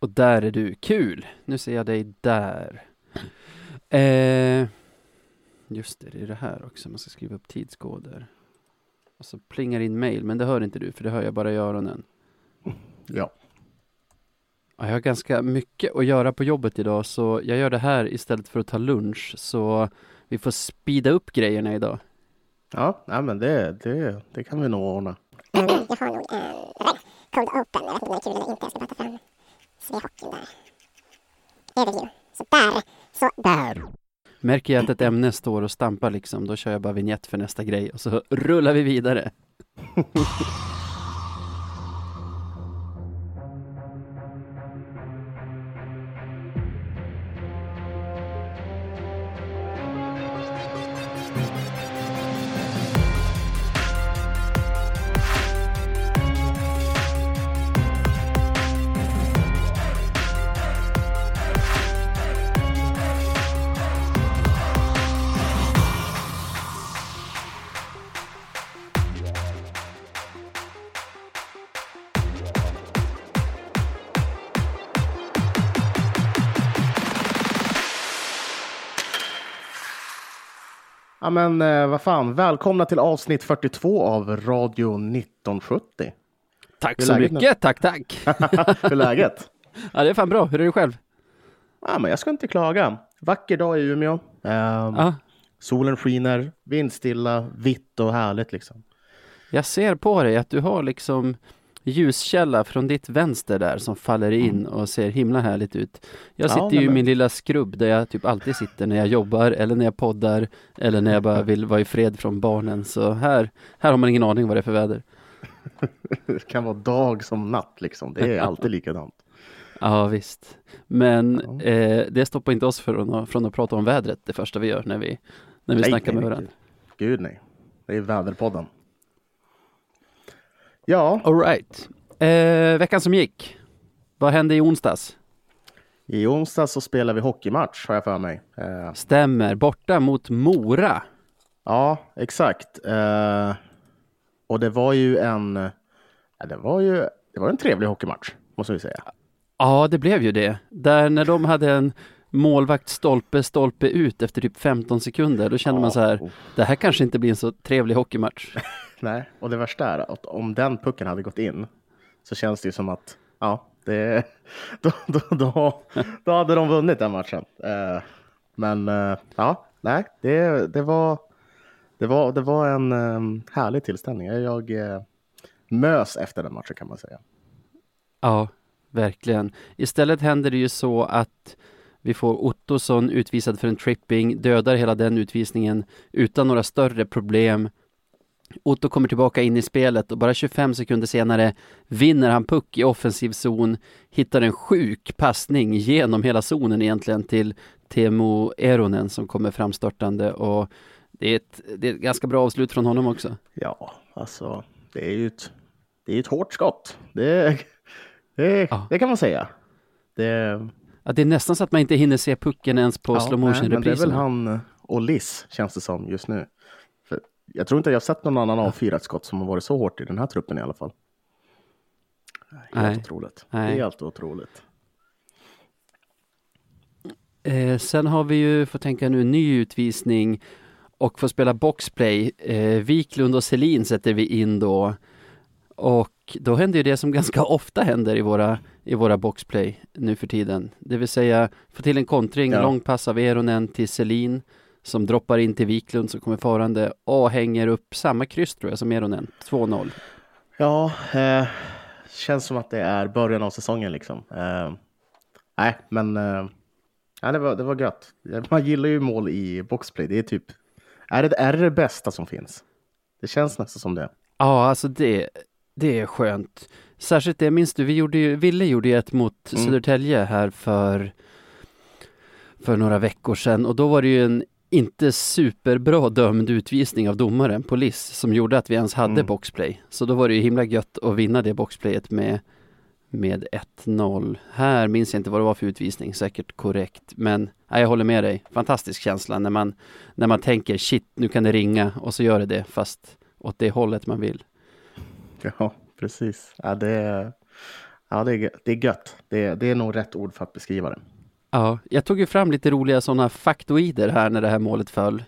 Och där är du. Kul! Nu ser jag dig där. Eh, just det, det är det här också. Man ska skriva upp tidskoder. Och så plingar in mail, men det hör inte du, för det hör jag bara i öronen. Ja. Ja, Jag har ganska mycket att göra på jobbet idag, så jag gör det här istället för att ta lunch. Så vi får speeda upp grejerna idag. Ja, nej, men det, det, det kan vi nog ordna. Jag har nog en Code Open. Jag vet inte om det är kul eller inte. Jag ska bara ta fram Svehockeyn där. Överview. Så där. Så där. Märker jag att ett ämne står och stampar liksom, då kör jag bara vignett för nästa grej och så rullar vi vidare. Ja, men eh, vad fan, välkomna till avsnitt 42 av Radio 1970. Tack så mycket, tack tack! Hur är läget? Ja, det är fan bra. Hur är det själv? Ja, men jag ska inte klaga. Vacker dag i Umeå. Ja, Solen skiner, vindstilla, vitt och härligt liksom. jag ser på dig att du har liksom ljuskälla från ditt vänster där som faller in och ser himla härligt ut. Jag Ja, sitter ju i min lilla skrubb där jag typ alltid sitter när jag jobbar eller när jag poddar eller när jag bara vill vara i fred från barnen. Så här, här har man ingen aning vad det är för väder. Det kan vara dag som natt liksom. Det är alltid likadant. Ja visst. Men Ja. eh, det stoppar inte oss från att, från att prata om vädret det första vi gör när vi, när vi Nej, snackar nej, med varandra. Gud nej. Det är väderpodden. Ja, Alright. Eh, veckan som gick. Vad hände i onsdags? i onsdag så spelar vi hockeymatch har jag för mig. Eh, Stämmer. Borta mot Mora. Ja, exakt. Eh, och det var ju en, ja, det var ju, det var en trevlig hockeymatch, måste vi säga. Ja, det blev ju det. Där när de hade en målvakt stolpe, stolpe ut efter typ 15 sekunder, då kände man så här, oh. det här kanske inte blir en så trevlig hockeymatch. Nej, och det värsta är att om den pucken hade gått in så känns det ju som att, ja, det, då, då, då, då hade de vunnit den matchen. Eh, men eh, ja, nej, det, det var, det var, det var en eh, härlig tillställning. Jag eh, mös efter den matchen kan man säga. Ja, verkligen. Istället händer det ju så att vi får Ottosson utvisad för en tripping, dödar hela den utvisningen utan några större problem. Otto kommer tillbaka in i spelet och bara 25 sekunder senare vinner han puck i offensiv zon, hittar en sjuk passning genom hela zonen egentligen till Teemu Eronen som kommer framstörtande och det är, ett, det är ett ganska bra avslut från honom också. Ja, alltså det är ju ett, det är ett hårt skott. Det, det, Ja. det kan man säga. Det, Att det är nästan så att man inte hinner se pucken ens på ja, slow motion Men det är väl han och Liss känns det som just nu. För jag tror inte jag har sett någon annan avfyrat skott som har varit så hårt i den här truppen i alla fall. Helt Nej. otroligt. Nej. Helt otroligt. Eh, sen har vi ju, får tänka nu, ny utvisning och får spela boxplay. Eh, Wiklund och Selin sätter vi in då. Och då händer ju det som ganska ofta händer i våra, i våra boxplay nu för tiden. Det vill säga få till en kontring, Ja. lång pass av Eronen till Selin som droppar in till Wiklund som kommer farande och hänger upp samma kryss tror jag som Eronen, 2-0. Ja, eh, känns som att det är början av säsongen liksom. Eh, nej, men eh, ja, det, var, det var gött. Man gillar ju mål i boxplay. Det är typ, är det är det, det bästa som finns? Det känns nästan som det. Ja, alltså det, det är skönt. Särskilt det, minns du, vi gjorde ju, Ville gjorde ju ett mot Mm. Södertälje här för, för några veckor sedan och då var det ju en inte superbra dömd utvisning av domaren, polis, som gjorde att vi ens hade Mm. boxplay. Så då var det ju himla gött att vinna det boxplayet med, med 1-0. Här minns jag inte vad det var för utvisning, säkert korrekt. Men nej, jag håller med dig, fantastisk känsla när man, när man tänker shit, nu kan det ringa och så gör det det, fast åt det hållet man vill. Ja, precis. Ja, det, Ja, det är, det är gött. Det är, det är nog rätt ord för att beskriva det. Ja, jag tog ju fram lite roliga sådana faktoider här när det här målet föll.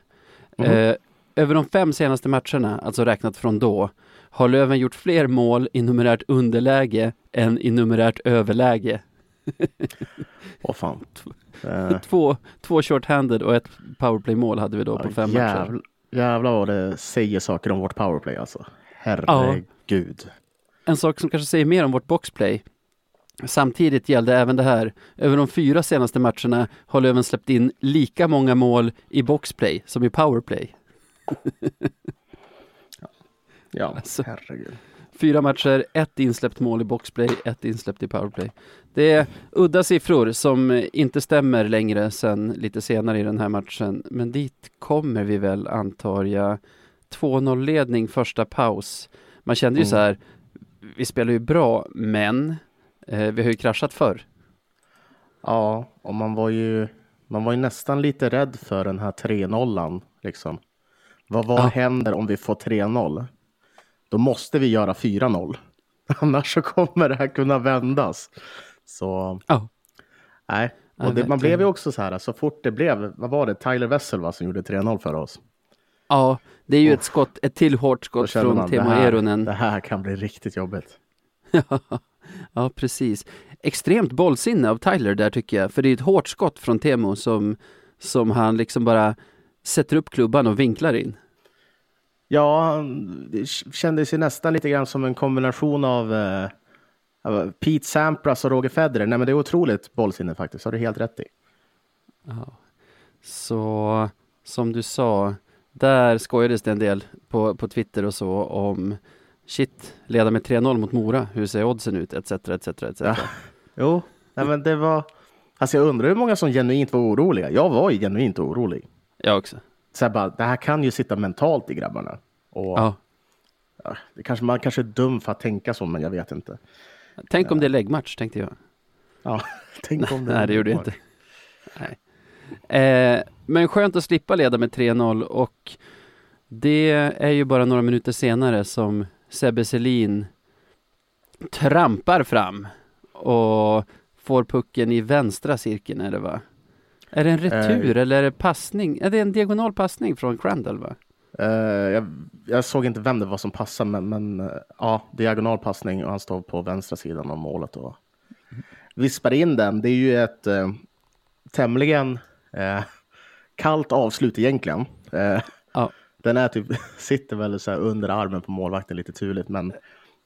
Mhm. Eh, över de fem senaste matcherna, alltså räknat från då, har Löven gjort fler mål i numerärt underläge än i numerärt överläge. Åh fan. Två, två short-handed och ett powerplay-mål hade vi då på fem matcher. jävl, jävlar vad det säger saker om vårt powerplay alltså. Herregud. En sak som kanske säger mer om vårt boxplay. Samtidigt gällde även det här. Över de fyra senaste matcherna har Löven släppt in lika många mål i boxplay som i powerplay. Ja, Alltså. herregud. Fyra matcher, ett insläppt mål i boxplay, ett insläppt i powerplay. Det är udda siffror som inte stämmer längre sen lite senare i den här matchen. Men dit kommer vi väl antar jag. 2-0 ledning första paus. Man kände ju Mm. så här, vi spelar ju bra, men eh, vi har ju kraschat förr. Ja, och man var ju, man var ju nästan lite rädd för den här 3-0. Liksom. Vad, vad Ja. händer om vi får 3-0? Då måste vi göra 4-0. Annars så kommer det här kunna vändas. Så Ja. nej, och det, man blev ju också så här, så fort det blev, vad var det, Tyler Wessel va, som gjorde 3-0 för oss. Ja, det är ju Oh. ett skott, ett till hårt skott från man, här, Eronen. det här kan bli riktigt jobbigt. ja, precis. Extremt bollsinne av Tyler där tycker jag, för det är ett hårt skott från Temo som, som han liksom bara sätter upp klubban och vinklar in. Ja, det kändes ju nästan lite grann som en kombination av eh, Pete Sampras och Roger Federer. Nej, men det är otroligt bollsinne faktiskt. Har du helt rätt i. Ja. Så som du sa, där skojades det en del på, på Twitter och så om shit, leda med 3-0 mot Mora, hur ser oddsen ut, etc, etc, etc. Ja. Jo, nej, men det var. Alltså, jag undrar hur många som genuint var oroliga. Jag var ju genuint orolig. Jag också. Så här bara, det här kan ju sitta mentalt i grabbarna. Och, Ja. ja, det kanske, man kanske är dum för att tänka så, men jag vet inte. Tänk om det är läggmatch, tänkte jag. Ja, tänk om det Nej, det gjorde jag inte. Nej. Eh, men skönt att slippa leda med 3-0 och det är ju bara några minuter senare som Sebbe Selin trampar fram och får pucken i vänstra cirkeln är det va? Är det en retur eller är det passning? Är det en diagonal passning från Crandall va? Eh, jag, jag såg inte vem det var som passade, men, men eh, ja, diagonal passning och han står på vänstra sidan av målet och vispar in den. Det är ju ett eh, tämligen kallt avslut egentligen. Eh, Ja. Den är typ, sitter väl så under armen på målvakten lite turligt, men,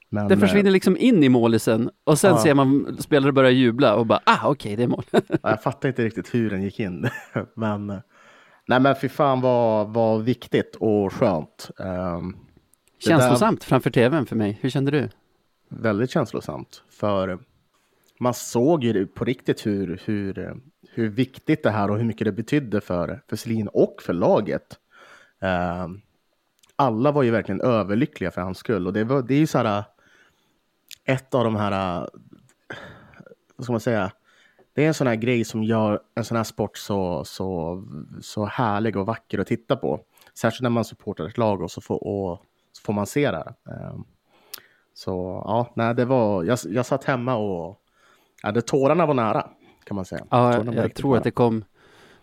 men Den försvinner liksom in i målisen och sen Ja. ser man spelare börja jubla och bara ah okej det är mål. Ja, jag fattar inte riktigt hur den gick in. men, eh, nej men fy fan vad, vad viktigt och skönt. Ehm, Det där- Känslosamt framför tvn för mig. Hur kände du? väldigt känslosamt. För man såg ju på riktigt hur, hur, hur viktigt det här och hur mycket det betydde för, för Selin och för laget. Eh, alla var ju verkligen överlyckliga för hans skull. Och det, var, det är ju så här ett av de här, vad ska man säga, det är en sån här grej som gör en sån här sport så, så, så härlig och vacker att titta på. Särskilt när man supportar ett lag och så får, och, så får man se det. här. Ehm, så ja, nej, det var, jag, jag satt hemma och ja, det, tårarna var nära kan man säga. Ja, jag riktigt tror nära. att det kom,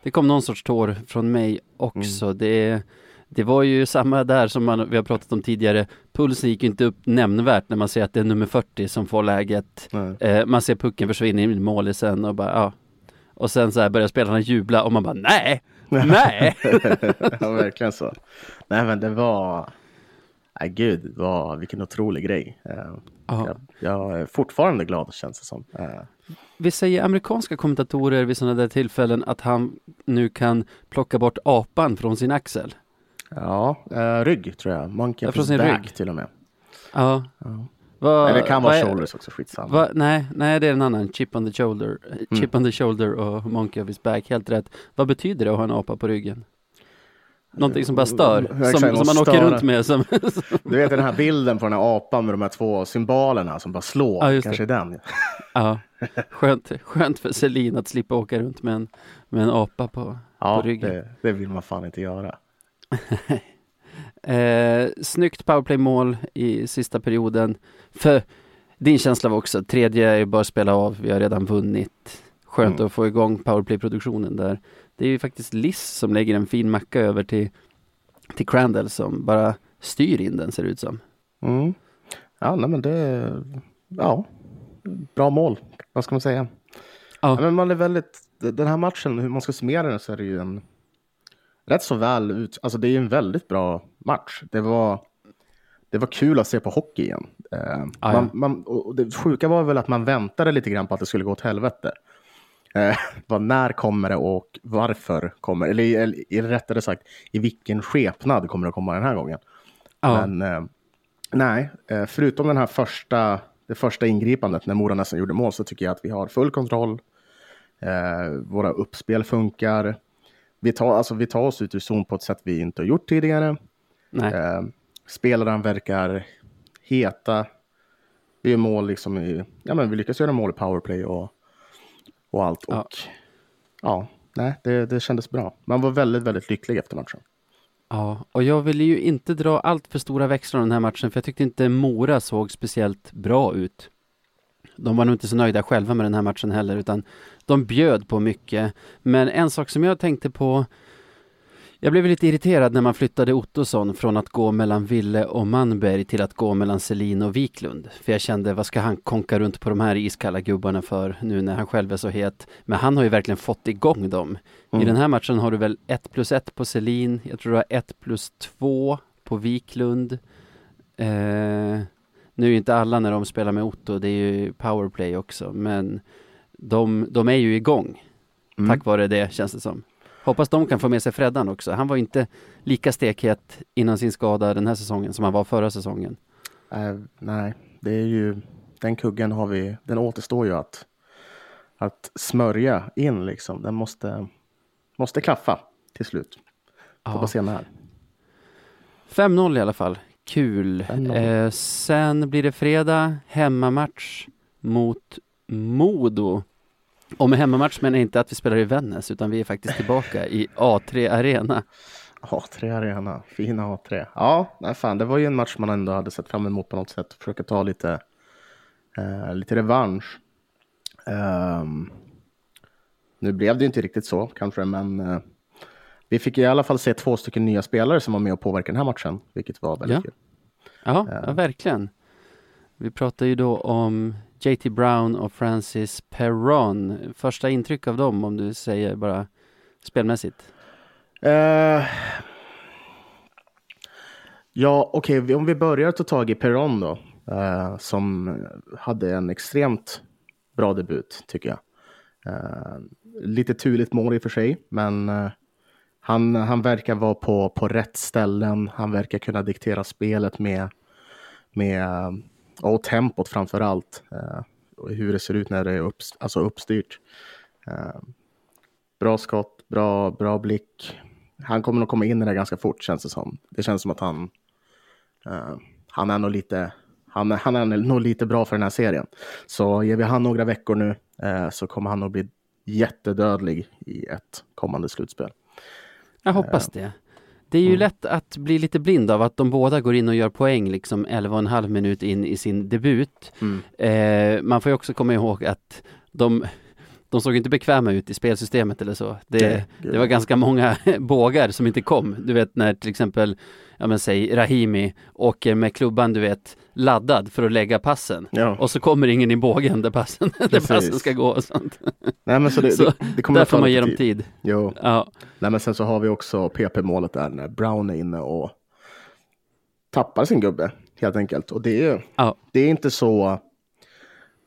det kom någon sorts tår från mig också. Det, det var ju samma där som man, vi har pratat om tidigare. Pulsen gick inte upp nämnvärt när man ser att det är nummer 40 som får läget. Eh, man ser pucken försvinna in i målisen och bara ja. Och sen så här börjar spelarna jubla och man bara nej, nej. ja, verkligen så. Nej, men det var... Nej, gud, vad, vilken otrolig grej. Eh, Ja. jag, jag är fortfarande glad, känns det som. Eh, Vi säger amerikanska kommentatorer vid sådana där tillfällen att han nu kan plocka bort apan från sin axel. ja, eh, rygg tror jag. Monkey Ja, från sin back rygg. till och med. Ja. Ja. Vad- Eller det kan vara shoulders också, skitsamma. Va? Nej, nej, det är en annan. Chip on the shoulder. Mm. Chip on the shoulder och monkey of his back. Helt rätt. Vad betyder det att ha en apa på ryggen? Någonting som bara stör. Som, exakt, som man något åker runt med. Som, Du vet den här bilden på den här apan med de här två symbolerna som bara slår. Ja, just det. Kanske den. ja, skönt, skönt för Selin att slippa åka runt med en, med en apa på, Ja, på ryggen. det, det vill man fan inte göra. Eh, snyggt powerplay-mål i sista perioden. För Din känsla var också, tredje är bara att spela av, vi har redan vunnit. Skönt Mm. att få igång powerplay-produktionen där. Det är ju faktiskt Liss som lägger en fin macka över till, till Crandall som bara styr in den ser det ut som. Mm. Ja, nej, men det... Ja, bra mål. Vad ska man säga? Ja. Men man är väldigt... Den här matchen, hur man ska summera den så är det ju en rätt så väl ut... Alltså det är en väldigt bra match. Det var, det var kul att se på hockey igen. Eh, man, man, och det sjuka var väl att man väntade lite grann på att det skulle gå åt helvete. Eh, vad, när kommer det och varför kommer Eller, eller, eller rättare sagt, i vilken skepnad kommer det komma den här gången? Ja, Men eh, nej, eh, förutom den här första, det första ingripandet när Mora nästan gjorde mål så tycker jag att vi har full kontroll. Eh, våra uppspel funkar. Vi tar, alltså, vi tar oss ut ur zon på ett sätt vi inte har gjort tidigare. Eh, spelaren verkar heta. Vi gör mål liksom i, ja men vi lyckas göra mål i powerplay och, och allt. Ja. Och ja, nej, det, det kändes bra. Man var väldigt, väldigt lycklig efter matchen. Ja, och jag ville ju inte dra allt för stora växlar den här matchen för jag tyckte inte Mora såg speciellt bra ut. De var nog inte så nöjda själva med den här matchen heller utan de bjöd på mycket. Men en sak som jag tänkte på jag blev lite irriterad när man flyttade Ottosson från att gå mellan Ville och Manberg till att gå mellan Selin och Wiklund. För jag kände, vad ska han konka runt på de här iskalla gubbarna för nu när han själv är så het? Men han har ju verkligen fått igång dem. I Mm. den här matchen har du väl 1 plus 1 på Selin, jag tror du har 1 plus 2 på Wiklund. Eh, nu är ju inte alla när de spelar med Otto, det är ju powerplay också, men de, de är ju igång Mm. tack vare det känns det som. Hoppas de kan få med sig Freddan också. Han var inte lika stekhet innan sin skada den här säsongen som han var förra säsongen. Eh, nej, det är ju den kuggen har vi. Den återstår ju att att smörja in liksom. Den måste måste klaffa till slut. Får Ja. bara se när. 5-0 i alla fall. Kul. 5-0. Eh, sen blir det fredag, hemmamatch mot Modo. Och med hemmamatch menar jag inte att vi spelar i Vännäs, utan vi är faktiskt tillbaka i A3 Arena. A3 Arena, fina A3. Ja, nej fan, det var ju en match man ändå hade sett fram emot på något sätt. Försöka ta lite, eh, lite revansch. Ehm, nu blev det inte riktigt så kanske, men eh, vi fick i alla fall se två stycken nya spelare som var med och påverkade den här matchen, vilket var väldigt Ja. kul. Ja, Ja. ja, verkligen. Vi pratar ju då om JT Brown och Francis Perron. Första intryck av dem, om du säger bara spelmässigt. Uh, ja, okej, okay. om vi börjar ta tag i Perron då, uh, som hade en extremt bra debut tycker jag. Uh, lite turligt mål i och för sig, men han, han verkar vara på, på rätt ställen. Han verkar kunna diktera spelet med, med och tempot framför allt. Eh, och hur det ser ut när det är upp, alltså uppstyrt. Eh, bra skott, bra, bra blick. Han kommer nog komma in i det ganska fort känns det som. Det känns som att han, eh, han är nog lite han, han är nog lite bra för den här serien. Så ger vi han några veckor nu så kommer han nog bli jättedödlig i ett kommande slutspel. Jag hoppas det. Det är ju Mm. lätt att bli lite blind av att de båda går in och gör poäng liksom 11,5 minut in i sin debut. Mm. Eh, man får ju också komma ihåg att de, de såg inte bekväma ut i spelsystemet eller så. Det, Nej, gud. det var ganska många bågar som inte kom. Du vet när till exempel, ja men säg Rahimi åker med klubban du vet laddad för att lägga passen. Ja. Och så kommer ingen i bågen där passen, där passen ska gå och sånt. Nej, men så det, Så det, det kommer Där får man ge dem tid. Jo. Ja, Nej, men sen så har vi också PP-målet där när Brown är inne och tappar sin gubbe helt enkelt. Och det är, Ja. det är inte så.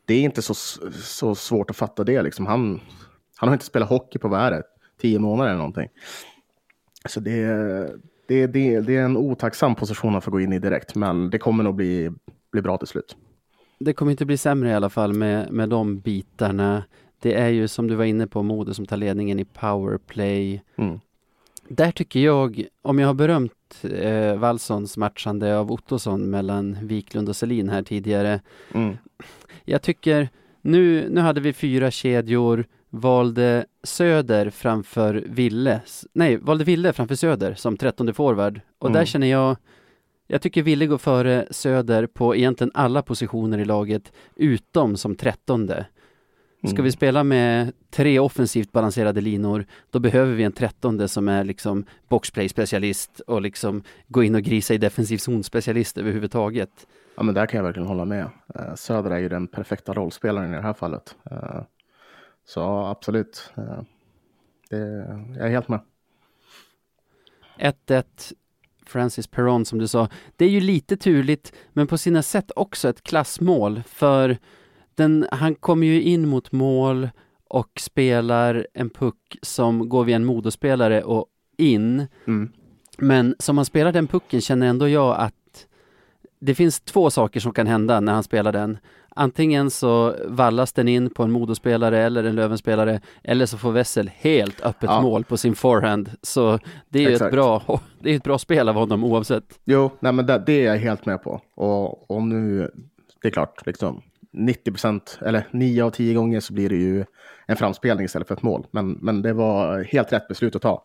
Det är inte så, så svårt att fatta det liksom. Han, han har inte spelat hockey på vad är det? Tio månader eller någonting. Så det, det, det, det är en otacksam position att få gå in i direkt, men det kommer nog bli, bli bra till slut. det kommer inte bli sämre i alla fall med, med de bitarna. Det är ju som du var inne på, Modo som tar ledningen i powerplay. Mm. Där tycker jag, om jag har berömt eh, Wallsons matchande av Ottosson mellan Wiklund och Selin här tidigare. Mm. Jag tycker, nu, nu hade vi fyra kedjor, valde Söder framför Ville, nej, valde Ville framför Söder som trettonde forward. Och där Mm. känner jag, Jag tycker Ville går före Söder på egentligen alla positioner i laget, utom som trettonde. Ska Mm. vi spela med tre offensivt balanserade linor, då behöver vi en trettonde som är liksom boxplay-specialist och liksom gå in och grisa i defensiv zon-specialist överhuvudtaget. Ja, men där kan jag verkligen hålla med. Eh, Söder är ju den perfekta rollspelaren i det här fallet. Eh, Så ja, absolut. Eh, Det, jag är helt med. 1-1 Francis Perron som du sa. Det är ju lite turligt, men på sina sätt också ett klassmål, för den, han kommer ju in mot mål och spelar en puck som går via en modospelare och in. Mm. Men som han spelar den pucken känner ändå jag att det finns två saker som kan hända när han spelar den. Antingen så vallas den in på en modospelare eller en Lövenspelare eller så får Wessel helt öppet Ja. mål på sin forehand. Så det är ju ett bra, det är ett bra spel av honom oavsett. Jo, nej, men det, det är jag helt med på. Och, och nu, det är klart, liksom 90 procent, eller 9 av 10 gånger så blir det ju en framspelning istället för ett mål. Men, men det var helt rätt beslut att ta.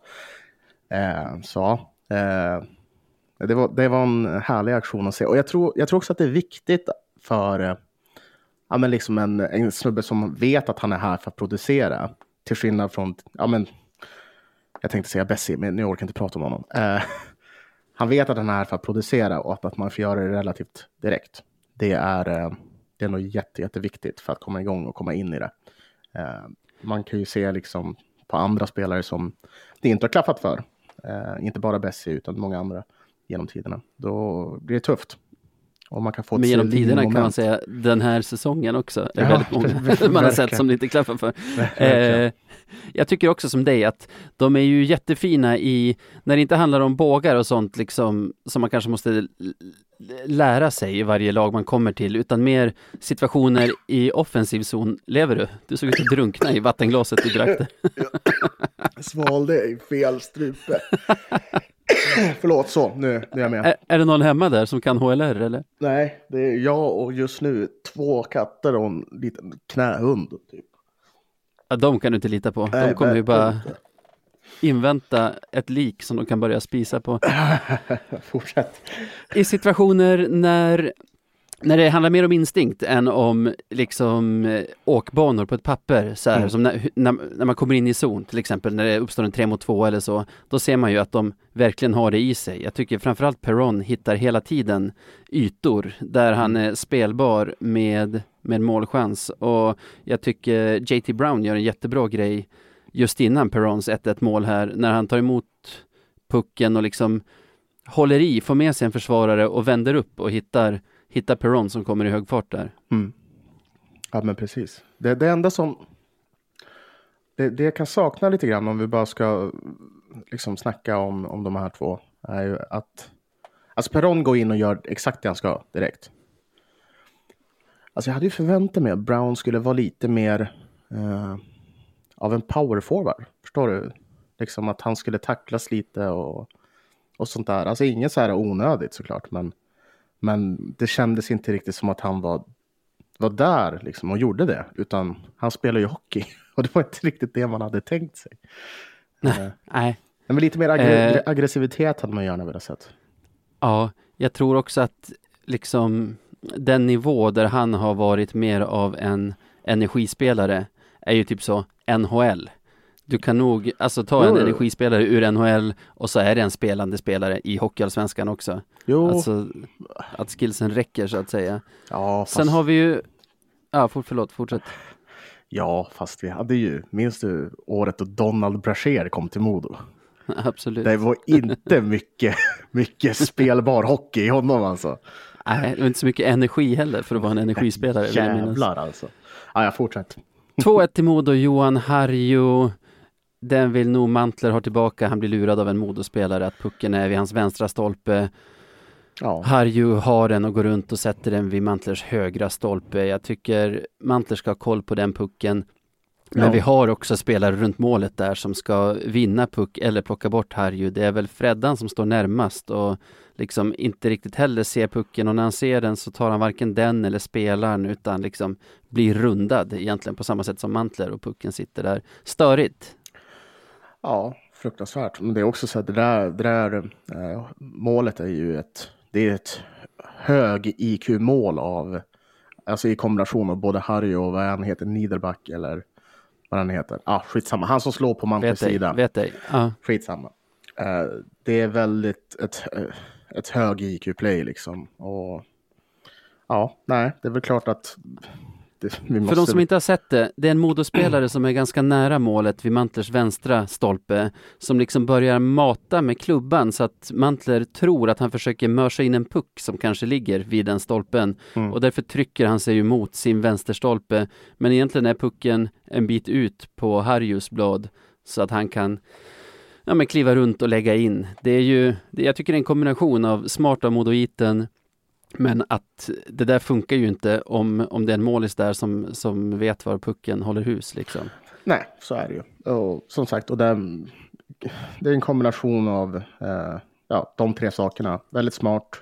Eh, så eh, det, var, det var en härlig aktion att se. Och jag tror, jag tror också att det är viktigt för eh, ja, men liksom en, en snubbe som vet att han är här för att producera. Till skillnad från, ja men, jag tänkte säga Bessie, men jag orkar inte prata om honom. Eh, han vet att han är här för att producera och att, att man får göra det relativt direkt. Det är, eh, det är nog jätte, jätteviktigt för att komma igång och komma in i det. Eh, man kan ju se liksom på andra spelare som det inte har klaffat för. Eh, inte bara Bessie utan många andra genom tiderna. Då blir det tufft. Och man kan få Men genom tiderna kan man säga den här säsongen också. är Ja, väldigt många man har sett som det inte klaffar för. Eh, jag tycker också som dig att de är ju jättefina i, när det inte handlar om bågar och sånt liksom, som man kanske måste lära sig i varje lag man kommer till, utan mer situationer i offensiv zon. Lever du? Du såg ut att drunkna i vattenglaset du drack det. Svalde i fel strupe. Förlåt, så nu, nu är jag med. Är, är det någon hemma där som kan HLR eller? Nej, det är jag och just nu två katter och en liten knähund. Typ. Ja, de kan du inte lita på. De Nej, kommer ju bara inte. invänta ett lik som de kan börja spisa på. Fortsätt. i situationer när, när det handlar mer om instinkt än om liksom åkbanor på ett papper, så här, Mm. som när, när, när man kommer in i zon, till exempel när det uppstår en 3 mot 2 eller så, då ser man ju att de verkligen har det i sig. Jag tycker framförallt Perron hittar hela tiden ytor där han är spelbar med, med målchans och jag tycker JT Brown gör en jättebra grej just innan Perrons 1-1 mål här, när han tar emot pucken och liksom håller i, får med sig en försvarare och vänder upp och hittar, hitta Peron som kommer i hög fart där. Mm. Ja, men precis. Det, det enda som... Det, det jag kan sakna lite grann om vi bara ska liksom snacka om, om de här två är ju att alltså Peron går in och gör exakt det han ska direkt. Alltså jag hade ju förväntat mig att Brown skulle vara lite mer eh, av en power forward. Förstår du? Liksom att han skulle tacklas lite och, och sånt där. Alltså inget så här onödigt såklart, men, men det kändes inte riktigt som att han var var där liksom och gjorde det, utan han spelar ju hockey och det var inte riktigt det man hade tänkt sig. Eh, Nej, Men lite mer aggre- Eh. aggressivitet hade man gärna velat sett. ja, jag tror också att liksom den nivå där han har varit mer av en energispelare är ju typ så NHL. Du kan nog, alltså ta en Jo, jo. energispelare ur NHL och så är det en spelande spelare i Hockeyallsvenskan också. Jo, Alltså att skillsen räcker så att säga. ja, fast, Sen har vi ju, ja for, förlåt, fortsätt. ja, fast vi hade ju, minns du året då Donald Brashear kom till Modo? Absolut. Det var inte mycket, mycket spelbar hockey i honom alltså. Nej, det var inte så mycket energi heller för att vara en energispelare. Jävlar alltså. Ja, jag fortsätter. 2-1 till Modo, Johan Harju. Den vill nog Mantler ha tillbaka. Han blir lurad av en Modospelare att pucken är vid hans vänstra stolpe. Ja, Harju har den och går runt och sätter den vid Mantlers högra stolpe. Jag tycker Mantler ska ha koll på den pucken. Men Ja. vi har också spelare runt målet där som ska vinna puck eller plocka bort Harju. Det är väl Freddan som står närmast och liksom inte riktigt heller ser pucken och när han ser den så tar han varken den eller spelaren utan liksom blir rundad egentligen på samma sätt som Mantler och pucken sitter där. Störigt. Ja, fruktansvärt. Men det är också så att det där, det där eh, målet är ju ett det är ett hög IQ-mål av, alltså i kombination av både Harry och vad han heter, Niederback eller vad han heter. Ah, skitsamma, han som slår på Mantles Vet sida. vet dig. Ja. Skitsamma. Eh, det är väldigt ett, eh, ett hög IQ-play liksom. Och ja, nej, det är väl klart att det, måste... För de som inte har sett det, det är en modospelare som är ganska nära målet vid Mantlers vänstra stolpe, som liksom börjar mata med klubban så att Mantler tror att han försöker mörsa in en puck som kanske ligger vid den stolpen Mm. och därför trycker han sig ju mot sin vänsterstolpe. Men egentligen är pucken en bit ut på Harjus blad så att han kan ja, men kliva runt och lägga in. Det är ju, det, jag tycker det är en kombination av smart av modoiten men att det där funkar ju inte om, om det är en målis där som, som vet var pucken håller hus liksom. Nej, så är det ju. Och som sagt, och det, det är en kombination av eh, ja, de tre sakerna. Väldigt smart,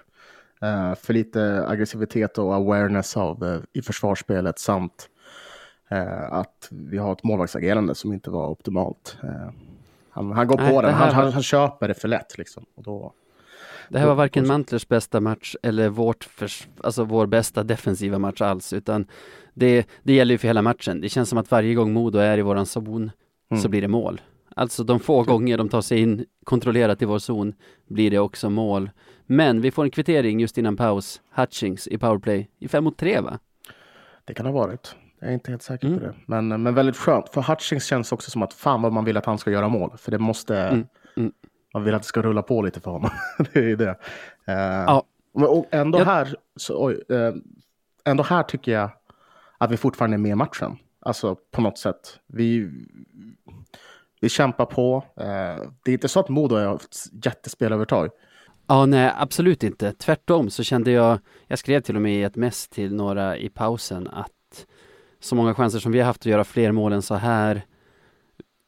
eh, för lite aggressivitet och awareness av, eh, i försvarsspelet samt eh, att vi har ett målvaktsagerande som inte var optimalt. Eh, han, han går Nej, på det den, han, han, han köper det för lätt liksom. Och då, Det här var varken Mantlers bästa match eller vårt förs- alltså vår bästa defensiva match alls, utan det, det gäller ju för hela matchen. Det känns som att varje gång Modo är i våran zon Mm. så blir det mål. Alltså de få gånger de tar sig in kontrollerat i vår zon blir det också mål. Men vi får en kvittering just innan paus, Hutchings i powerplay, i fem mot tre va? det kan ha varit. Jag är inte helt säker Mm. på det. Men, men väldigt skönt. För Hutchings känns också som att fan vad man vill att han ska göra mål. För det måste... Mm, mm. Man vill att det ska rulla på lite för honom. det är ju det. Eh, Ja. Och ändå, Jag- här, så, oj, eh, ändå här tycker jag att vi fortfarande är med i matchen. Alltså på något sätt. Vi, vi kämpar på. Eh, det är inte så att Modo är ett jättespelövertag. Ja, nej, absolut inte. Tvärtom så kände jag, jag skrev till och med i ett mess till några i pausen att så många chanser som vi har haft att göra fler mål än så här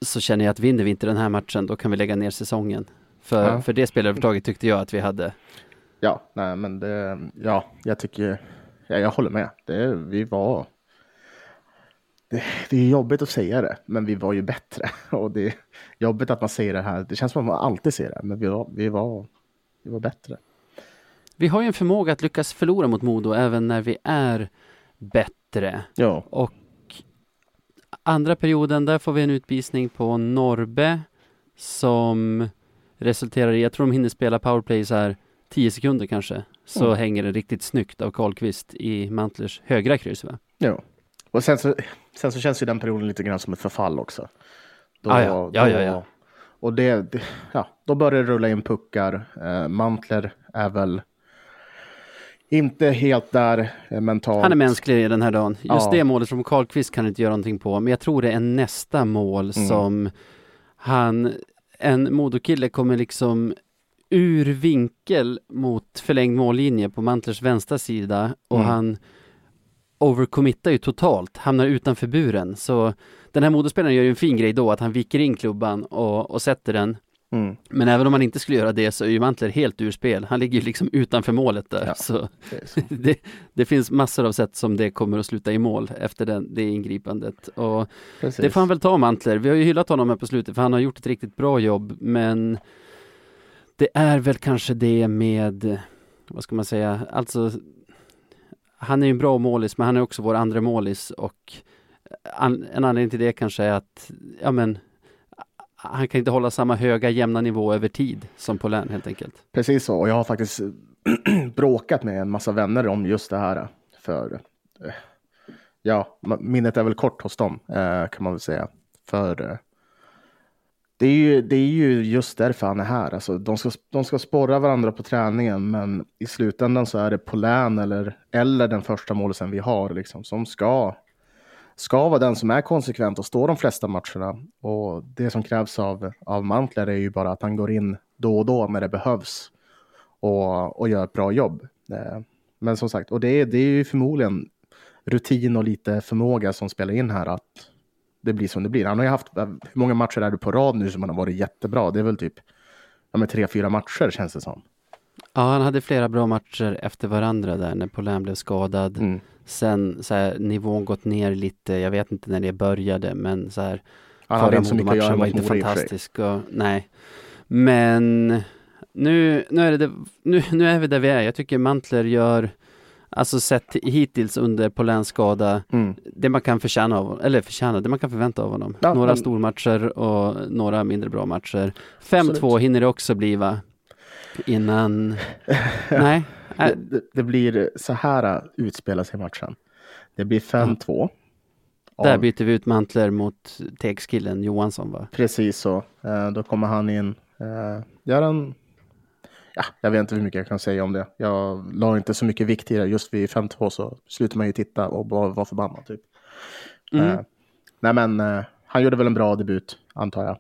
så känner jag att vinner vi inte den här matchen då kan vi lägga ner säsongen. För, Ja. för det spelövertaget tyckte jag att vi hade. Ja, nej, men det, ja, jag tycker, ja, jag håller med. Det, vi var, det, det är jobbigt att säga det, men vi var ju bättre. Och det är jobbigt att man säger det här. Det känns som att man alltid säger det, men vi var, vi var, vi var bättre. Vi har ju en förmåga att lyckas förlora mot Modo även när vi är bättre. Ja, Och andra perioden, där får vi en utvisning på Norbe som resulterar i, jag tror de hinner spela powerplay så här 10 sekunder kanske. Så Mm. hänger det riktigt snyggt av Karlqvist i Mantlers högra kryss va? ja. Och sen så, sen så känns ju den perioden lite grann som ett förfall också. Då, Ah, ja. Ja, ja, ja. Och det, det, ja, då börjar det rulla in puckar. Eh, Mantler är väl inte helt där eh, mentalt. Han är mänsklig i den här dagen. Just Ja. det målet från Karlqvist kan inte göra någonting på, men jag tror det är nästa mål Mm. som han, en Modokille kommer liksom ur vinkel mot förlängd mållinje på Mantlers vänstra sida och Mm. han overcommittar ju totalt, hamnar utanför buren. Så den här modospelaren gör ju en fin grej då, att han viker in klubban och, och sätter den. Mm. Men även om han inte skulle göra det så är ju Mantler helt ur spel. Han ligger ju liksom utanför målet där. Ja. Så Det så. det, det finns massor av sätt som det kommer att sluta i mål efter den, det ingripandet. Och Precis. det får han väl ta Mantler. Vi har ju hyllat honom här på slutet för han har gjort ett riktigt bra jobb. Men det är väl kanske det med, vad ska man säga, alltså han är ju en bra målis men han är också vår andra målis och an, en anledning till det kanske är att, ja men han kan inte hålla samma höga jämna nivå över tid som på län helt enkelt. Precis så. Och jag har faktiskt bråkat med en massa vänner om just det här. För eh, ja, minnet är väl kort hos dem eh, kan man väl säga. För eh, det är, ju, det är ju just därför han är här. Alltså, de, ska, de ska sporra varandra på träningen, men i slutändan så är det Polän eller, eller den första målisen vi har liksom, som ska, ska vara den som är konsekvent och står de flesta matcherna. Och det som krävs av, av Mantler är ju bara att han går in då och då när det behövs och, och gör ett bra jobb. Eh, Men som sagt, och det är, det är ju förmodligen rutin och lite förmåga som spelar in här att det blir som det blir. Han har ju haft, hur många matcher är det på rad nu som han har varit jättebra? Det är väl typ ja, men tre, fyra matcher känns det som. Ja, han hade flera bra matcher efter varandra där när Polän blev skadad. Mm. Sen så här, nivån gått ner lite, jag vet inte när det började men så här Han förra Modomatchen var inte fantastisk och, nej. Men nu, nu, är det, nu, nu är vi där vi är. Jag tycker Mantler gör, alltså sett hittills under Polens skada, Mm. det man kan förtjäna av, eller förtjäna, det man kan förvänta av honom. Ja, några men- stormatcher och några mindre bra matcher. 5-2 Absolut. hinner det också bli va? Innan, nej, Det, det, det blir så här utspelar sig matchen. Det blir 5-2. där Av- byter vi ut Mantler mot Tegskillen Johansson va? Precis så. Eh, då kommer han in. Eh, gör en... Ja, jag vet inte hur mycket jag kan säga om det. Jag la inte så mycket vikt i det. Just vid 5-2 så slutar man ju titta och bara vara förbannad. Typ. Mm. Eh, nej men eh, han gjorde väl en bra debut antar jag.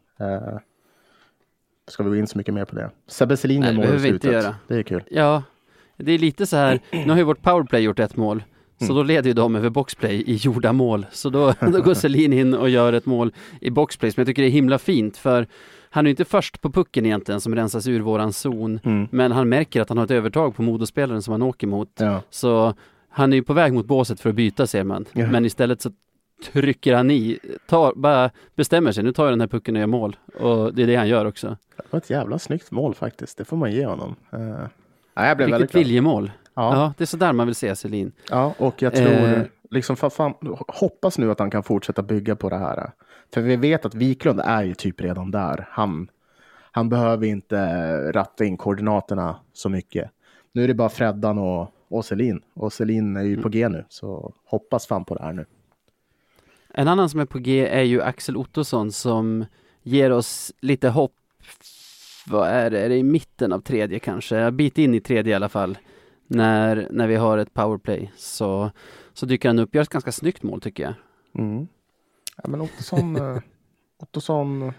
Ska vi gå in så mycket mer på det? Sebbe Selin gör mål i slutet. Det är kul. Ja, det är lite så här, nu har ju vårt powerplay gjort ett mål, så Mm. då leder ju de över boxplay i gjorda mål. Så då, då går Selin in och gör ett mål i boxplay, som jag tycker är himla fint, för han är ju inte först på pucken egentligen som rensas ur våran zon, Mm. men han märker att han har ett övertag på modospelaren som han åker mot. Ja. Så han är ju på väg mot båset för att byta ser man, Ja. men istället så trycker han i, tar, bara bestämmer sig, nu tar jag den här pucken och gör mål. Och det är det han gör också. Det var ett jävla snyggt mål faktiskt. Det får man ge honom. Nej, jag blev Riktigt viljemål. Ja. Ja, det är sådär man vill se Selin. Ja, och jag tror, Eh. liksom, fan, hoppas nu att han kan fortsätta bygga på det här. För vi vet att Wiklund är ju typ redan där. Han, han behöver inte ratta in koordinaterna så mycket. Nu är det bara Freddan och, och Selin. Och Selin är ju på G nu, så hoppas fan på det här nu. En annan som är på G är ju Axel Ottosson som ger oss lite hopp. Vad är det? Är det i mitten av tredje kanske? En bit in i tredje i alla fall. När, när vi har ett powerplay så, så dyker han upp. Gör ett ganska snyggt mål tycker jag. Mm. Ja, men Ottosson, eh, Ottosson,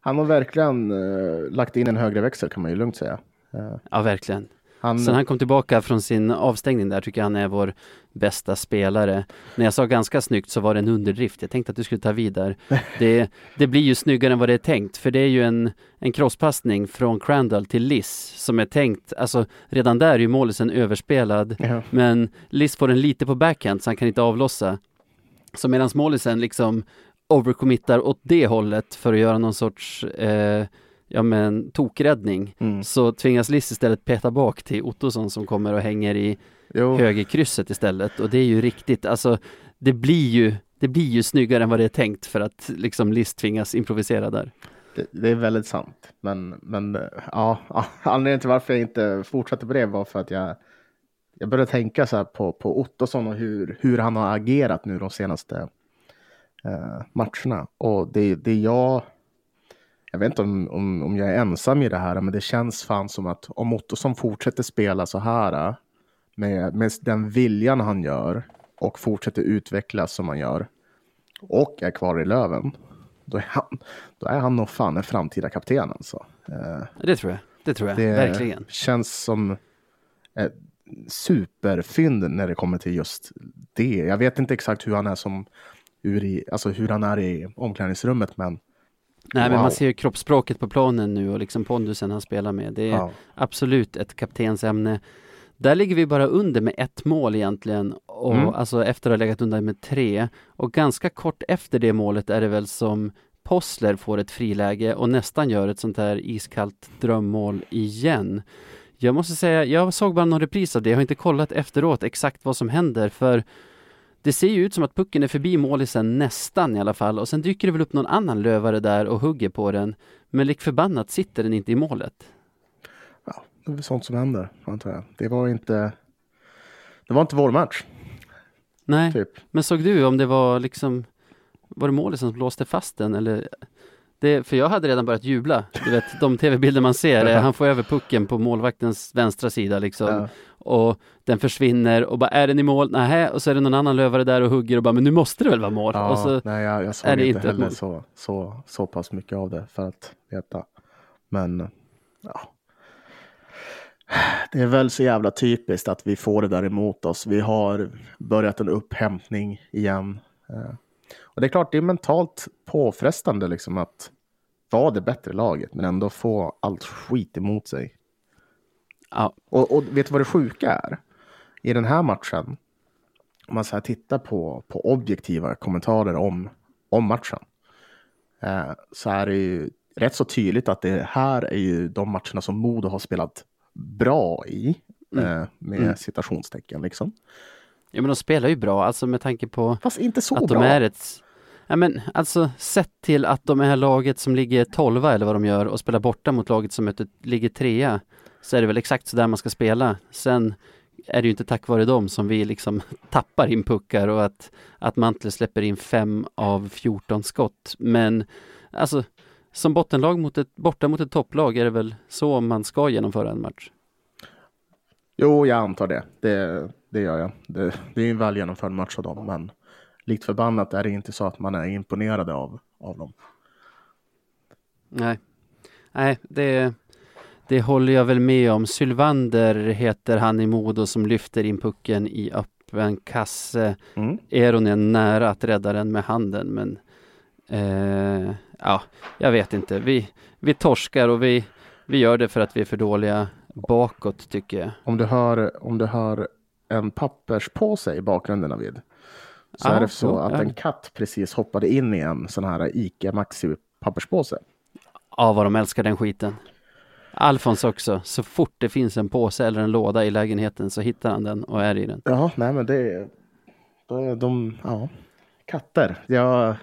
han har verkligen eh, lagt in en högre växel kan man ju lugnt säga. Eh, Ja, verkligen. Han, Sen han kom tillbaka från sin avstängning där tycker jag han är vår bästa spelare. När jag sa ganska snyggt så var det en underdrift. Jag tänkte att du skulle ta vid där. Det, det blir ju snyggare än vad det är tänkt. För det är ju en, en crosspassning från Crandall till Liss som är tänkt. Alltså redan där är ju målisen överspelad. ja, Men Liss får den lite på backhand så han kan inte avlossa. Så medan målisen liksom overcommittar åt det hållet för att göra någon sorts eh, ja men tokräddning mm. så tvingas Liss istället peta bak till Ottosson som kommer och hänger i jo, högerkrysset istället och det är ju riktigt, alltså det blir ju det blir ju snyggare än vad det är tänkt för att liksom Liss tvingas improvisera där. Det, det är väldigt sant. Men, men ja, anledningen till varför jag inte fortsatte på det var för att jag, jag började tänka så på, på Ottosson och hur, hur han har agerat nu de senaste eh, matcherna. Och det, det jag, jag vet inte om, om, om jag är ensam i det här, men det känns fan som att om Ottosson fortsätter spela så här med, med den viljan han gör och fortsätter utvecklas som han gör och är kvar i Löven, då är han, då är han nog fan en framtida kapten alltså. Eh, Det tror jag, det tror jag, det verkligen. känns som ett superfynd när det kommer till just det. Jag vet inte exakt hur han är som ur i, alltså hur han är i omklädningsrummet, men Nej men wow. man ser ju kroppsspråket på planen nu och liksom pondusen han spelar med. Det är ja, absolut ett kaptensämne. Där ligger vi bara under med ett mål egentligen, och, Mm. alltså efter att ha legat under med tre. Och ganska kort efter det målet är det väl som Possler får ett friläge och nästan gör ett sånt här iskallt drömmål igen. Jag måste säga, jag såg bara någon repris av det, jag har inte kollat efteråt exakt vad som händer för det ser ju ut som att pucken är förbi målisen nästan i alla fall och sen dyker det väl upp någon annan lövare där och hugger på den. Men lik förbannat sitter den inte i målet. ja, det är väl sånt som händer, antar jag. Det var inte, det var inte vår match, Nej, typ. men såg du om det var liksom Var det målet som blåste fast den eller? Det, för jag hade redan börjat jubla. Du vet, de tv-bilder man ser, eh, han får över pucken på målvaktens vänstra sida liksom. Ja. Och den försvinner och bara, är den i mål? Nej, och så är det någon annan lövare där och hugger och bara, men nu måste det väl vara mål? Ja, och så, nej, jag, jag såg är det inte heller så, så, så pass mycket av det för att veta. Men ja. Det är väl så jävla typiskt att vi får det där emot oss. Vi har börjat en upphämtning igen. Och det är klart, det är mentalt påfrestande liksom att vara det bättre laget men ändå få allt skit emot sig. ja, Och, och vet du vad det sjuka är? I den här matchen, om man så här tittar på, på objektiva kommentarer om, om matchen, eh, så är det ju rätt så tydligt att det här är ju de matcherna som Modo har spelat bra i. Eh, med Mm. citationstecken liksom. Ja men de spelar ju bra, alltså med tanke på Fast inte så att bra. de är ett Ja men alltså sett till att de är laget som ligger 12 eller vad de gör och spelar borta mot laget som möter, ligger trea så är det väl exakt så där man ska spela. Sen är det ju inte tack vare dem som vi liksom tappar in puckar och att, att Mantle släpper in fem av 14 skott. Men alltså som bottenlag mot ett, borta mot ett topplag är det väl så man ska genomföra en match. Jo, jag antar det. Det, det gör jag. Det, det är en väl genomförd match av dem, men likt förbannat är det inte så att man är imponerad av, av dem. Nej, Nej det, det håller jag väl med om. Sylvander heter han i Modo som lyfter in pucken i öppen kasse. Mm. Är nära att rädda den med handen men eh, ja, jag vet inte. Vi, vi torskar och vi, vi gör det för att vi är för dåliga bakåt tycker jag. Om, du hör, om du hör en papperspåse i bakgrunden David, så Ja, är det så jo, att ja. en katt precis hoppade in i en sån här Ica Maxi papperspåse. Ja, vad de älskar den skiten. Alfons också. Så fort det finns en påse eller en låda i lägenheten så hittar han den och är i den. Ja, nej men det är... Är de, ja, katter. Jag,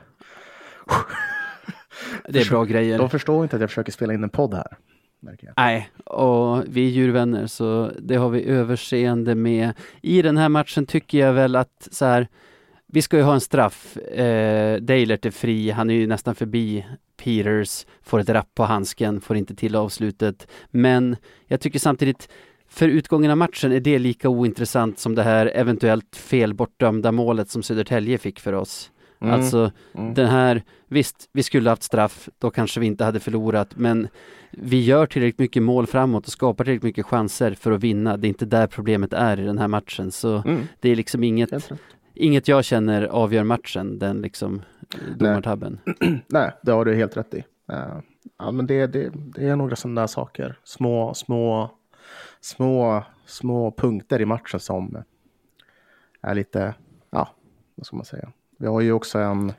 Det är bra grejer. de förstår inte att jag försöker spela in en podd här. Nej, och vi är djurvänner så det har vi överseende med. I den här matchen tycker jag väl att så här, vi ska ju ha en straff. Eh, Deilert är fri, han är ju nästan förbi Peters, får ett rapp på handsken, får inte till avslutet. Men jag tycker samtidigt, för utgången av matchen är det lika ointressant som det här eventuellt felbortdömda målet som Södertälje fick för oss. Mm, Alltså mm. den här, visst, vi skulle haft straff, då kanske vi inte hade förlorat, men vi gör tillräckligt mycket mål framåt och skapar tillräckligt mycket chanser för att vinna. Det är inte där problemet är i den här matchen, så Mm, det är liksom inget, inget jag känner avgör matchen, den liksom domartabben. Nej, det har du helt rätt i. Eh, ja, men det, det, det är några sådana där saker. Små, små, små, små punkter i matchen som är lite, ja, vad ska man säga. Vi har ju också en,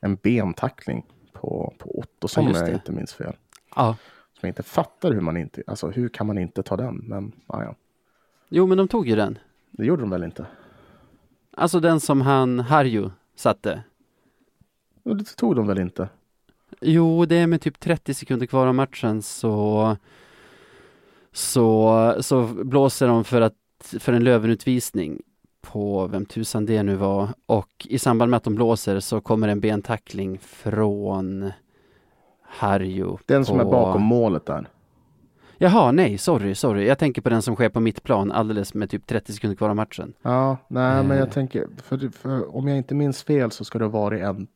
en bentackling på, på Ottosson Ja, om jag inte minns fel. Ja, Som jag inte fattar hur man inte, alltså hur kan man inte ta den? Men ja, ja. jo men de tog ju den. det gjorde de väl inte? Alltså den som han, Harju, satte. Det tog de väl inte? Jo, det är med typ 30 sekunder kvar av matchen så så, så blåser de för, att, för en Lövenutvisning på vem tusan det nu var och i samband med att de blåser så kommer en bentackling från Harju. Den som på... är bakom målet där. Jaha, nej, sorry, sorry. Jag tänker på den som sker på mittplan alldeles med typ 30 sekunder kvar av matchen. Ja, nej, men Eh. jag tänker, för, för om jag inte minns fel så ska det varit en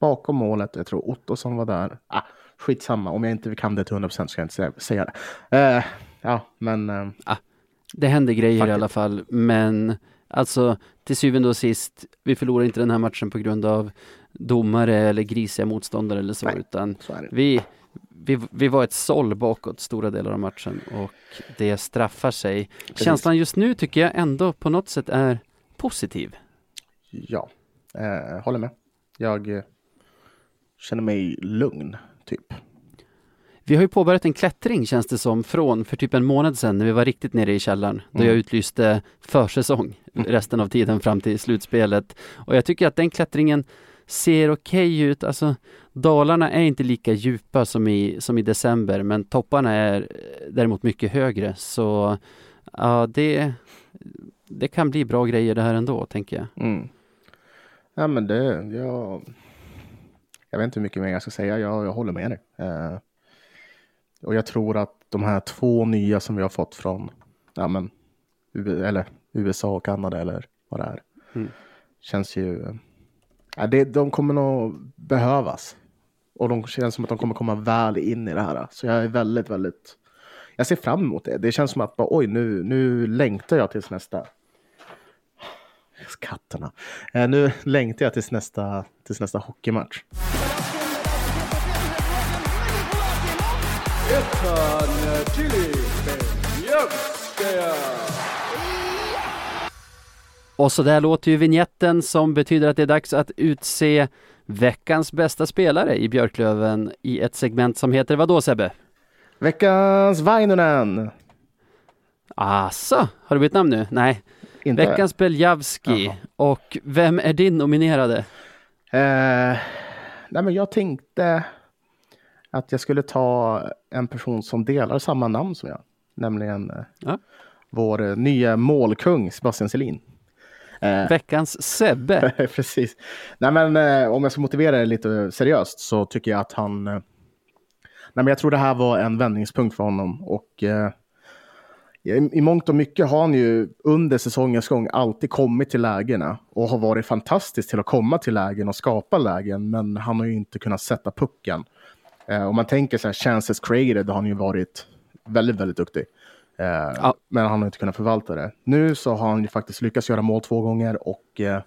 bakom målet. Jag tror Ottosson var där. Ah, skitsamma, om jag inte kan det till 100% ska jag inte säga, det. Eh, ja, men eh, Det händer grejer Fuck i alla fall, men alltså till syvende och sist, vi förlorar inte den här matchen på grund av domare eller grisiga motståndare eller så, Nej. utan så vi, vi, vi var ett såll bakåt stora delar av matchen och det straffar sig. Precis. Känslan just nu tycker jag ändå på något sätt är positiv. Ja, eh, håller med. Jag eh, känner mig lugn, typ. Vi har ju påbörjat en klättring känns det som från för typ en månad sedan när vi var riktigt nere i källaren då Mm. jag utlyste försäsong resten av tiden fram till slutspelet. Och jag tycker att den klättringen ser okej ut. Alltså dalarna är inte lika djupa som i, som i december men topparna är däremot mycket högre. Så ja, det, det kan bli bra grejer det här ändå tänker jag. Mm. Ja, men det, jag, jag vet inte hur mycket mer jag ska säga. Jag, jag håller med dig. Eh, och jag tror att de här två nya som vi har fått från ja, men, eller USA och Kanada eller vad det är. Mm. Känns ju... Ja, det, de kommer nog behövas. Och de känns som att de kommer komma väl in i det här. Så jag är väldigt, väldigt... Jag ser fram emot det. Det känns som att bara, oj, nu, nu längtar jag tills nästa Katterna. Eh, nu längtar jag tills nästa, tills nästa hockeymatch. Это Чили. Невская. Och så där låter ju vignetten som betyder att det är dags att utse veckans bästa spelare i Björklöven i ett segment som heter vad då Sebbe? Veckans Vainonen! Asså, har du bytt namn nu? Nej. Inte? Veckans Beljavski. Jaha. Och vem är din nominerade? Eh, nej men jag tänkte att jag skulle ta en person som delar samma namn som jag. Nämligen eh, Ja. vår eh, nya målkung Sebastian Selin. Eh, Veckans Sebbe. Precis. Nej, men eh, om jag ska motivera det lite seriöst så tycker jag att han... Eh, nej, men jag tror det här var en vändningspunkt för honom och i, i mångt och mycket har han ju under säsongens gång alltid kommit till lägena och har varit fantastisk till att komma till lägen och skapa lägen, men han har ju inte kunnat sätta pucken. Eh, om man tänker så här, chances created har han ju varit väldigt, väldigt duktig. Eh, Ja. Men han har inte kunnat förvalta det. Nu så har han ju faktiskt lyckats göra mål två gånger och eh,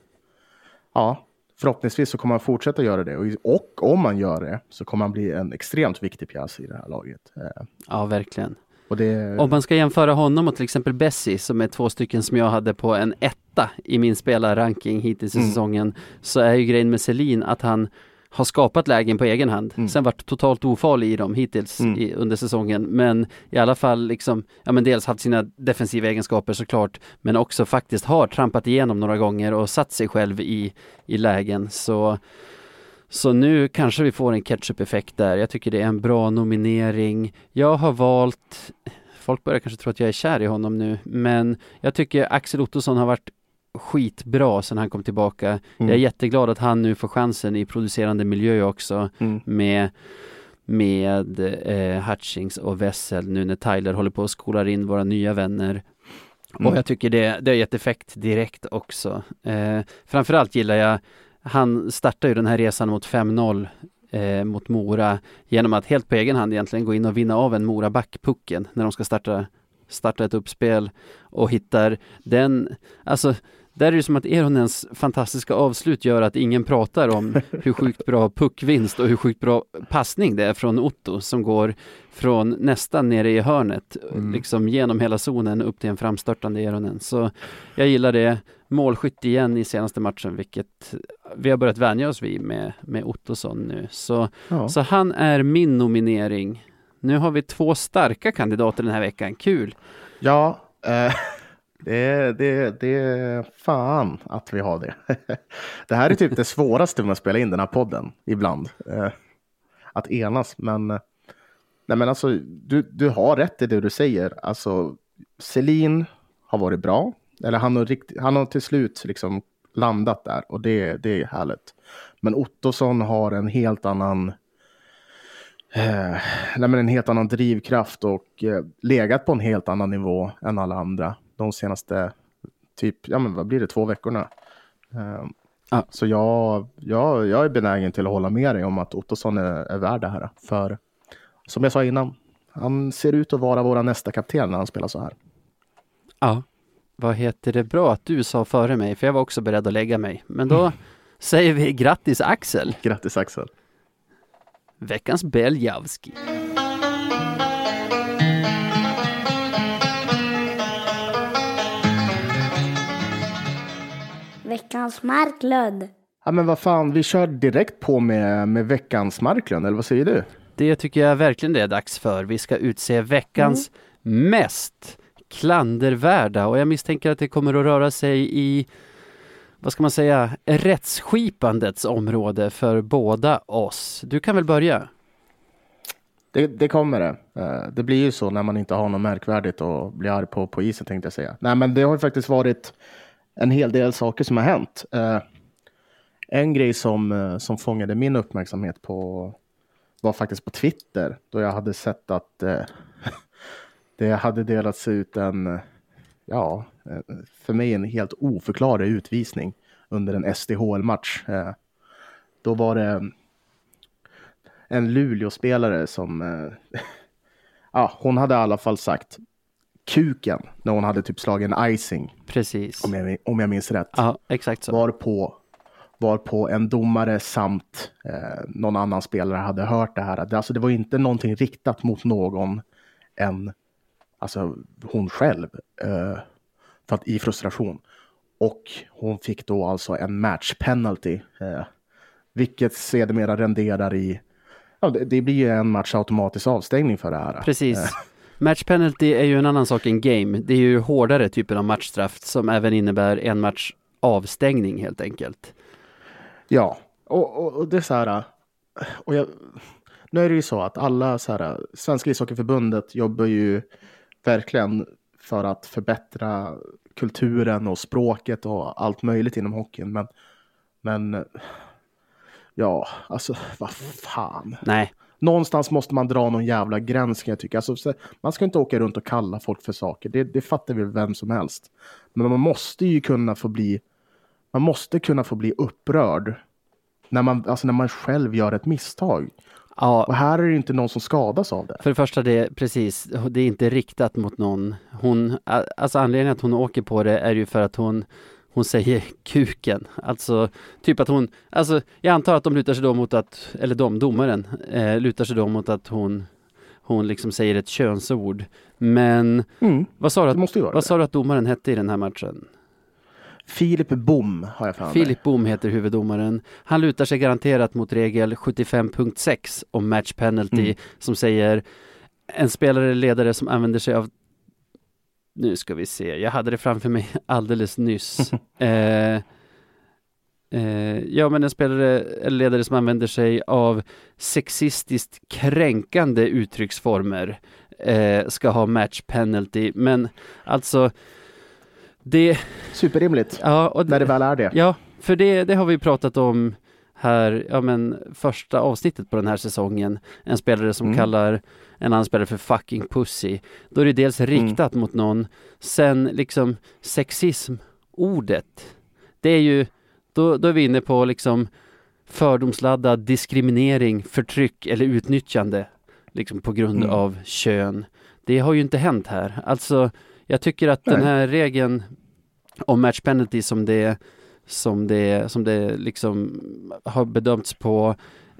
ja, förhoppningsvis så kommer han fortsätta göra det. Och, och om han gör det så kommer han bli en extremt viktig pjäs i det här laget. Eh, Ja, verkligen. det, Om man ska jämföra honom och till exempel Bessie som är två stycken som jag hade på en etta i min spelarranking hittills i Mm. säsongen så är ju grejen med Selin att han har skapat lägen på egen hand. Mm. Sen varit totalt ofarlig i dem hittills Mm. i, under säsongen. Men i alla fall liksom, ja men dels haft sina defensiva egenskaper såklart, men också faktiskt har trampat igenom några gånger och satt sig själv i, i lägen. Så, så nu kanske vi får en ketchup-effekt där. Jag tycker det är en bra nominering. Jag har valt Folk börjar kanske tro att jag är kär i honom nu, men jag tycker Axel Ottosson har varit skitbra sedan han kom tillbaka. Mm. Jag är jätteglad att han nu får chansen i producerande miljö också mm. med med eh, Hutchings och Wessel nu när Tyler håller på att skolar in våra nya vänner. Mm. Och jag tycker det, det har gett effekt direkt också. Eh, framförallt gillar jag, han startar ju den här resan mot 5-0 eh, mot Mora genom att helt på egen hand egentligen gå in och vinna av en Mora-back pucken när de ska starta, starta ett uppspel och hittar den, alltså där är det som att Eronens fantastiska avslut gör att ingen pratar om hur sjukt bra puckvinst och hur sjukt bra passning det är från Otto som går från nästan nere i hörnet, Mm. liksom genom hela zonen upp till en framstörtande Eronen. Så jag gillar det. Målskytt igen i senaste matchen, vilket vi har börjat vänja oss vid med, med Ottosson nu. Så, Ja. så han är min nominering. Nu har vi två starka kandidater den här veckan. Kul! Ja, eh, det, det, det är fan att vi har det. Det här är typ det svåraste med att spela in den här podden ibland. Eh, att enas, men, nej men alltså, du, du har rätt i det du säger. Alltså, Selin har varit bra. Eller han har, rikt, han har till slut liksom landat där och det, det är härligt. Men Ottosson har en helt annan eh, nej, men en helt annan drivkraft och eh, legat på en helt annan nivå än alla andra de senaste typ, ja men vad blir det, två veckorna. Eh, Ja. Så jag, jag, jag är benägen till att hålla med dig om att Ottosson är, är värd det här. För som jag sa innan, han ser ut att vara våra nästa kapten när han spelar så här. Ja, vad heter det? Bra att du sa före mig, för jag var också beredd att lägga mig. Men då säger vi grattis Axel! Grattis Axel! Veckans Beljavski. Veckans Marklund. Ja men vad fan, vi kör direkt på med, med veckans Marklund, eller vad säger du? Det tycker jag verkligen det är dags för. Vi ska utse veckans mest klandervärda och jag misstänker att det kommer att röra sig i vad ska man säga, rättsskipandets område för båda oss. Du kan väl börja? Det, det kommer det. Eh, Det blir ju så när man inte har något märkvärdigt att bli arg på på isen tänkte jag säga. Nej, men det har ju faktiskt varit en hel del saker som har hänt. Eh, En grej som, eh, som fångade min uppmärksamhet på var faktiskt på Twitter då jag hade sett att eh, det hade delats ut en, ja, eh, för mig en helt oförklarlig utvisning under en SDHL-match. Eh, Då var det eh, en Luleå-spelare som, eh, ja, hon hade i alla fall sagt kuken när hon hade typ slagit en icing, Precis. om jag, om jag minns rätt. Ja, exakt så. Var på, var på en domare samt eh, någon annan spelare hade hört det här. Alltså, det var inte någonting riktat mot någon än alltså, hon själv. Eh, för att, I frustration. Och hon fick då alltså en match penalty. Eh, vilket sedermera renderar i, ja det, det blir ju en match automatisk avstängning för det här. Precis. Match penalty är ju en annan sak än game. Det är ju hårdare typen av matchstraff som även innebär en match avstängning helt enkelt. Ja, och, och, och det är så här. Och jag, nu är det ju så att alla så här, Svenska ishockeyförbundet jobbar ju verkligen för att förbättra kulturen och språket och allt möjligt inom hockeyn. Men, men ja, alltså vad fan. Nej, Någonstans måste man dra någon jävla gräns kan jag tycka. Alltså, så- man ska inte åka runt och kalla folk för saker. Det, det fattar väl vem som helst. Men man måste ju kunna få bli, man måste kunna få bli upprörd när man, alltså när man själv gör ett misstag. ja, Och här är det inte någon som skadas av det. För det första, det, precis, det är inte riktat mot någon. Hon, alltså anledningen att hon åker på det är ju för att hon, hon säger kuken. Alltså, typ att hon, alltså jag antar att de lutar sig då mot att, eller de, domaren, eh, lutar sig då mot att hon, hon liksom säger ett könsord. Men Mm, vad sa du att, vad det. sa du att domaren hette i den här matchen? Filip Bom har jag för mig. Filip Bohm heter huvuddomaren. Han lutar sig garanterat mot regel 75.6 om match penalty Mm. som säger en spelare eller ledare som använder sig av nu ska vi se, jag hade det framför mig alldeles nyss. eh, eh, ja, men en spelare eller ledare som använder sig av sexistiskt kränkande uttrycksformer eh, ska ha match penalty. Men alltså, det, Superrimligt. ja, och När det väl är det. Ja, för det, det har vi pratat om här, ja men första avsnittet på den här säsongen. En spelare som Mm. kallar en annan spelare för fucking pussy. Då är det dels riktat mot någon, sen liksom sexism, ordet. Det är ju, då, då är vi inne på liksom fördomsladdad diskriminering, förtryck eller utnyttjande. Liksom på grund Mm. av kön. Det har ju inte hänt här. Alltså, jag tycker att den Nej. här regeln om match penalty som det som det, som det liksom har bedömts på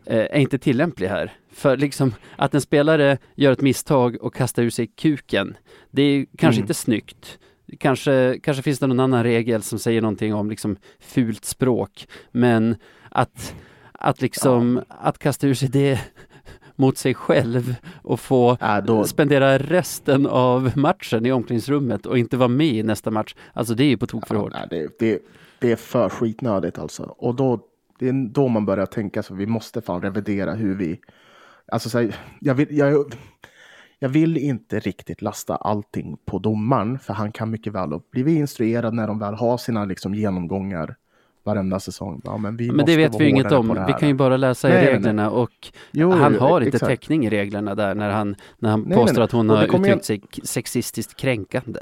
eh, är inte tillämplig här. För liksom att en spelare gör ett misstag och kastar ur sig kuken, det är kanske Mm. inte snyggt. Kanske, kanske finns det någon annan regel som säger någonting om liksom fult språk, men att, att liksom, att kasta ur sig det mot sig själv och få Äh, då, spendera resten av matchen i omklädningsrummet och inte vara med i nästa match. Alltså det är ju på tok för hårt. Ja, det, det, det är för skitnödigt alltså. Och då, det är då man börjar tänka så vi måste fan revidera hur vi... Alltså så här, jag, vill, jag, jag vill inte riktigt lasta allting på domaren, för han kan mycket väl och bli instruerad när de väl har sina liksom, genomgångar varenda säsong. Ja, men vi Men det vet vi inget om. Vi kan ju bara läsa Nej, i nej, nej. reglerna och Jo, han har inte exakt. täckning i reglerna där när han, när han nej, påstår att hon har uttryckt sig sexistiskt kränkande.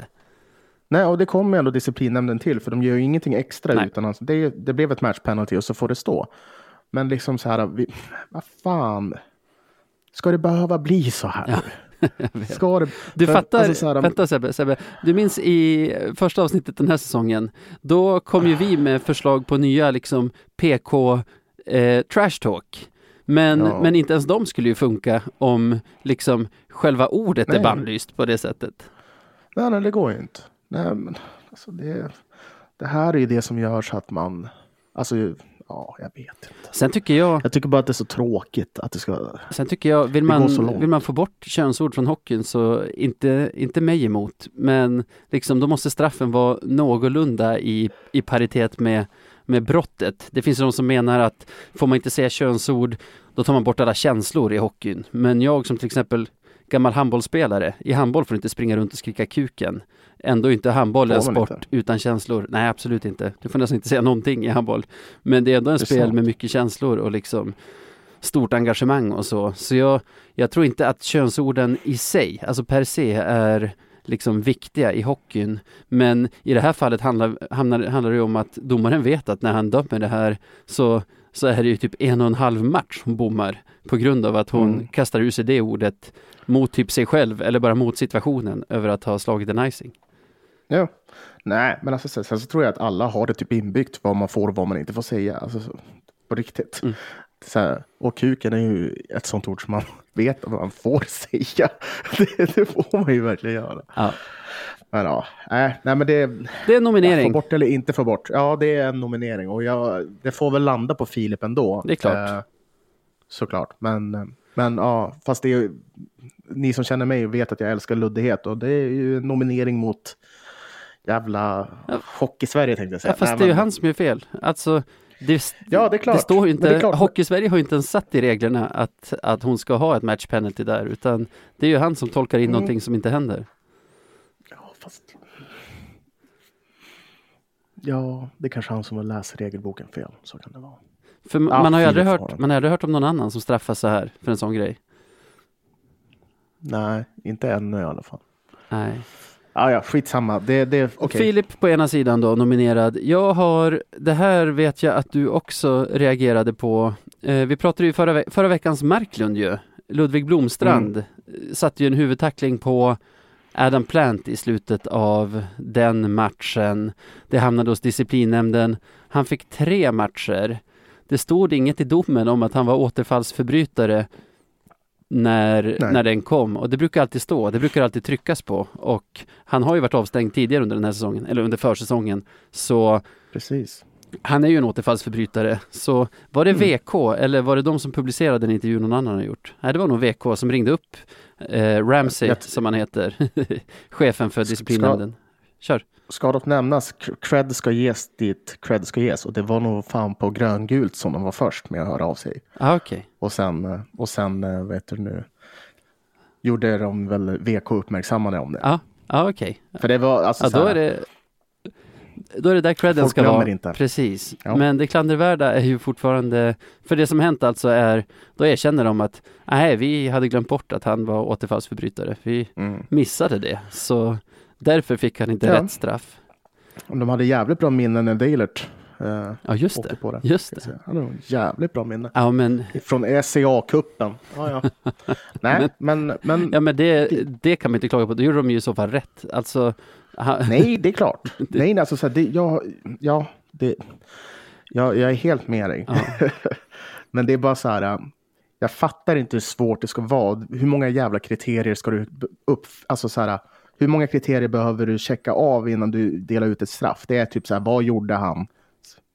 Nej, och det kommer ändå disciplinnämnden till, för de gör ju ingenting extra Nej. utan alltså, det, det blev ett match penalty och så får det stå. Men liksom så här, vi, vad fan, ska det behöva bli så här? Ja? Ska det, Du för- fattar, alltså så här, vänta Sebbe, Sebbe, du minns i första avsnittet den här säsongen, då kom ju vi med förslag på nya liksom PK eh, trash talk. Men, Ja. men inte ens de skulle ju funka om liksom själva ordet är Nej. bannlyst på det sättet. Nej, nej, det går ju inte. Nej, men alltså det, det här är ju det som gör så att man, alltså, ja, jag vet inte. Sen tycker jag, Jag tycker bara att det är så tråkigt att det ska, sen tycker jag, vill man, vill man få bort könsord från hockeyn så inte, inte mig emot. Men liksom då måste straffen vara någorlunda i, i paritet med, med brottet. Det finns de som menar att får man inte säga könsord, då tar man bort alla känslor i hockeyn. Men jag som till exempel gammal handbollsspelare, i handboll får du inte springa runt och skrika kuken. Ändå inte handboll en sport inte? utan känslor. Nej, absolut inte. Du får nästan inte säga någonting i handboll. Men det är ändå en är spel sant. med mycket känslor och liksom stort engagemang och så. Så jag, jag tror inte att könsorden i sig, alltså per se, är liksom viktiga i hockeyn. Men i det här fallet handlar, handlar, handlar det om att domaren vet att när han dömer det här så, så är det ju typ en och en halv match hon bommar på grund av att hon Mm. kastar ur sig det ordet mot typ sig själv eller bara mot situationen över att ha slagit en icing. ja. Nej, men alltså, sen, sen så tror jag att alla har det typ inbyggt vad man får och vad man inte får säga. Alltså, så, på riktigt. Mm. Så här, och kuken är ju ett sånt ord som man vet att man får säga. Det, det får man ju verkligen göra. Ja. Men ja, nej, nej men det... Det är en Få nominering. bort eller inte få bort. Ja, det är en nominering och jag, det får väl landa på Filip ändå. Det är klart. Eh, såklart. Men, men ja, fast det är ju, ni som känner mig vet att jag älskar luddighet och det är ju en nominering mot jävla hockey-Sverige tänkte jag säga. Ja, fast Nej, det är ju men- han som är fel. Alltså, det, Ja, det är klart. Det står ju inte, klart. Hockey-Sverige har ju inte ens satt i reglerna att, att hon ska ha ett match penalty där, utan det är ju han som tolkar in Mm. någonting som inte händer. Ja, fast... Ja, det är kanske han som har läst regelboken fel. Så kan det vara. För Ja, man har ju aldrig hört, man har aldrig hört om någon annan som straffas så här för en sån grej. Nej, inte ännu i alla fall. Nej. Ah, ja, skitsamma. Det, det, Och okej. Filip på ena sidan då, nominerad. Jag har, det här vet jag att du också reagerade på. Eh, vi pratade ju förra, ve- förra veckans Marklund ju. Ludvig Blomstrand Mm. satte ju en huvudtackling på Adam Plant i slutet av den matchen. Det hamnade hos disciplinnämnden. Han fick tre matcher. Det stod inget i domen om att han var återfallsförbrytare när, Nej. när den kom. Och det brukar alltid stå, det brukar alltid tryckas på. Och han har ju varit avstängd tidigare under den här säsongen, eller under försäsongen. Så Precis. Han är ju en återfallsförbrytare. Så var det Mm. VK eller var det de som publicerade den intervjun någon annan har gjort? Nej, det var nog VK som ringde upp eh, Ramsey, Jag- som han heter, chefen för Ska- disciplinnämnden. Kör. Ska dock nämnas, cred ska ges dit cred ska ges. Och det var nog fan på gröngult som de var först med att höra av sig. Ah, Okej. Och sen, eh, och sen eh, vet du nu, gjorde de väl VK uppmärksammade om det. Ja, ah, okej. För det var alltså så då är det då är det där credden Folk ska vara. inte. Precis. Ja. Men det klandervärda är ju fortfarande, för det som hänt alltså är, då erkänner de att nej, vi hade glömt bort att han var återfallsförbrytare. Vi mm. missade det. Så därför fick han inte Ja. rätt straff. De hade jävligt bra minnen när Deilert eh, Ja, just det. på det. Just det. Han hade jävligt bra minne. Ja, men, Från SCA-cupen. Ja, ja. Nej, men, men ja, men det, det kan man inte klaga på. Då gjorde de ju i så fall rätt. Alltså, nej, det är klart. Nej, nej, alltså så här, det, jag, ja, det, jag, jag är helt med dig. Ja. men det är bara så här, äh, jag fattar inte hur svårt det ska vara. Hur många jävla kriterier ska du upp, alltså så här, hur många kriterier behöver du checka av innan du delar ut ett straff? Det är typ så här, vad gjorde han?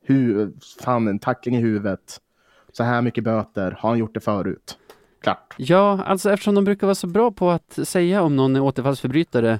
Hur, fan, en tackling i huvudet. Så här mycket böter. Har han gjort det förut? Klart. Ja, alltså eftersom de brukar vara så bra på att säga om någon är återfallsförbrytare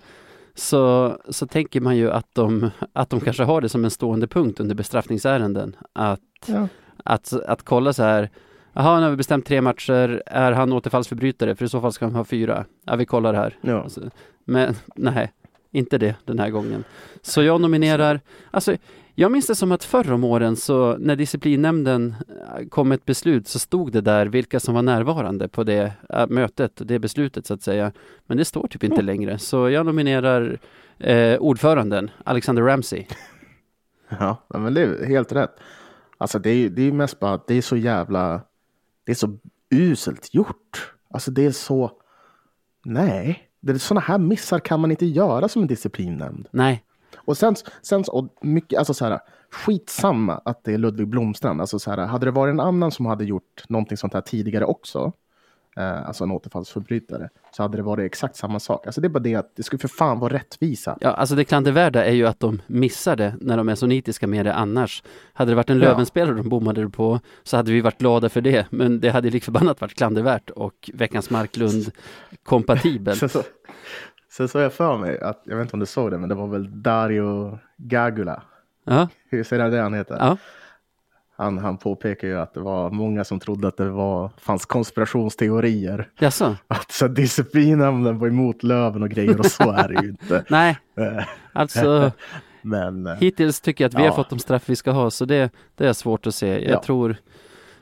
så, så tänker man ju att de, att de kanske har det som en stående punkt under bestraffningsärenden. Att, Ja. att, att kolla så här, jaha, nu har vi bestämt tre matcher, är han återfallsförbrytare? För i så fall ska han ha fyra. Ja, vi kollar här. Ja. Alltså, men nej, inte det den här gången. Så jag nominerar, alltså jag minns det som att förr om åren så när disciplinnämnden äh, kom ett beslut så stod det där vilka som var närvarande på det äh, mötet, det beslutet så att säga. Men det står typ inte längre. Så jag nominerar eh, ordföranden, Alexander Ramsey. Ja, men det är helt rätt. Alltså det är det är mest bara att det är så jävla, det är så uselt gjort. Alltså det är så, nej, det är sådana här missar kan man inte göra som en disciplinnämnd. Nej, Och sen, sen och mycket, alltså så här, skitsamma att det är Ludvig Blomstrand. Alltså så här, hade det varit en annan som hade gjort någonting sånt här tidigare också, eh, alltså en återfallsförbrytare, så hade det varit exakt samma sak. Alltså det är bara det att det skulle för fan vara rättvisa. ja, alltså det klandervärda är ju att de missade när de är så nitiska med det annars. Hade det varit en Ja. Lövenspelare de bommade på så hade vi varit glada för det. Men det hade lik förbannat varit klandervärt och Veckans Marklund kompatibelt. Så, sen så har jag för mig att, jag vet inte om du såg det, men det var väl Dario Gagula. Ja, Hur säger det han heter? ja. Han, han påpekar ju att det var många som trodde att det var, fanns konspirationsteorier. Jaså? Att så disciplinnämnden var emot Löven och grejer och så är det ju inte. Nej, Eh, alltså Men eh, hittills tycker jag att vi Ja. har fått de straff vi ska ha, så det, det är svårt att se. Jag Ja. tror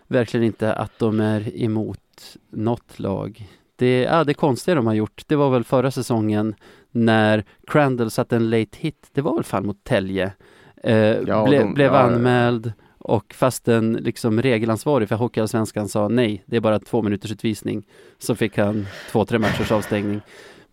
verkligen inte att de är emot något lag. Det, ja, det konstiga de har gjort, det var väl förra säsongen när Crandall satte en late hit, det var väl fan mot Tälje, eh, Ja, ble, de- blev ja. anmäld och fast en liksom regelansvarig för Hockeyallsvenskan sa nej, det är bara två minuters utvisning, så fick han två, tre matchers avstängning.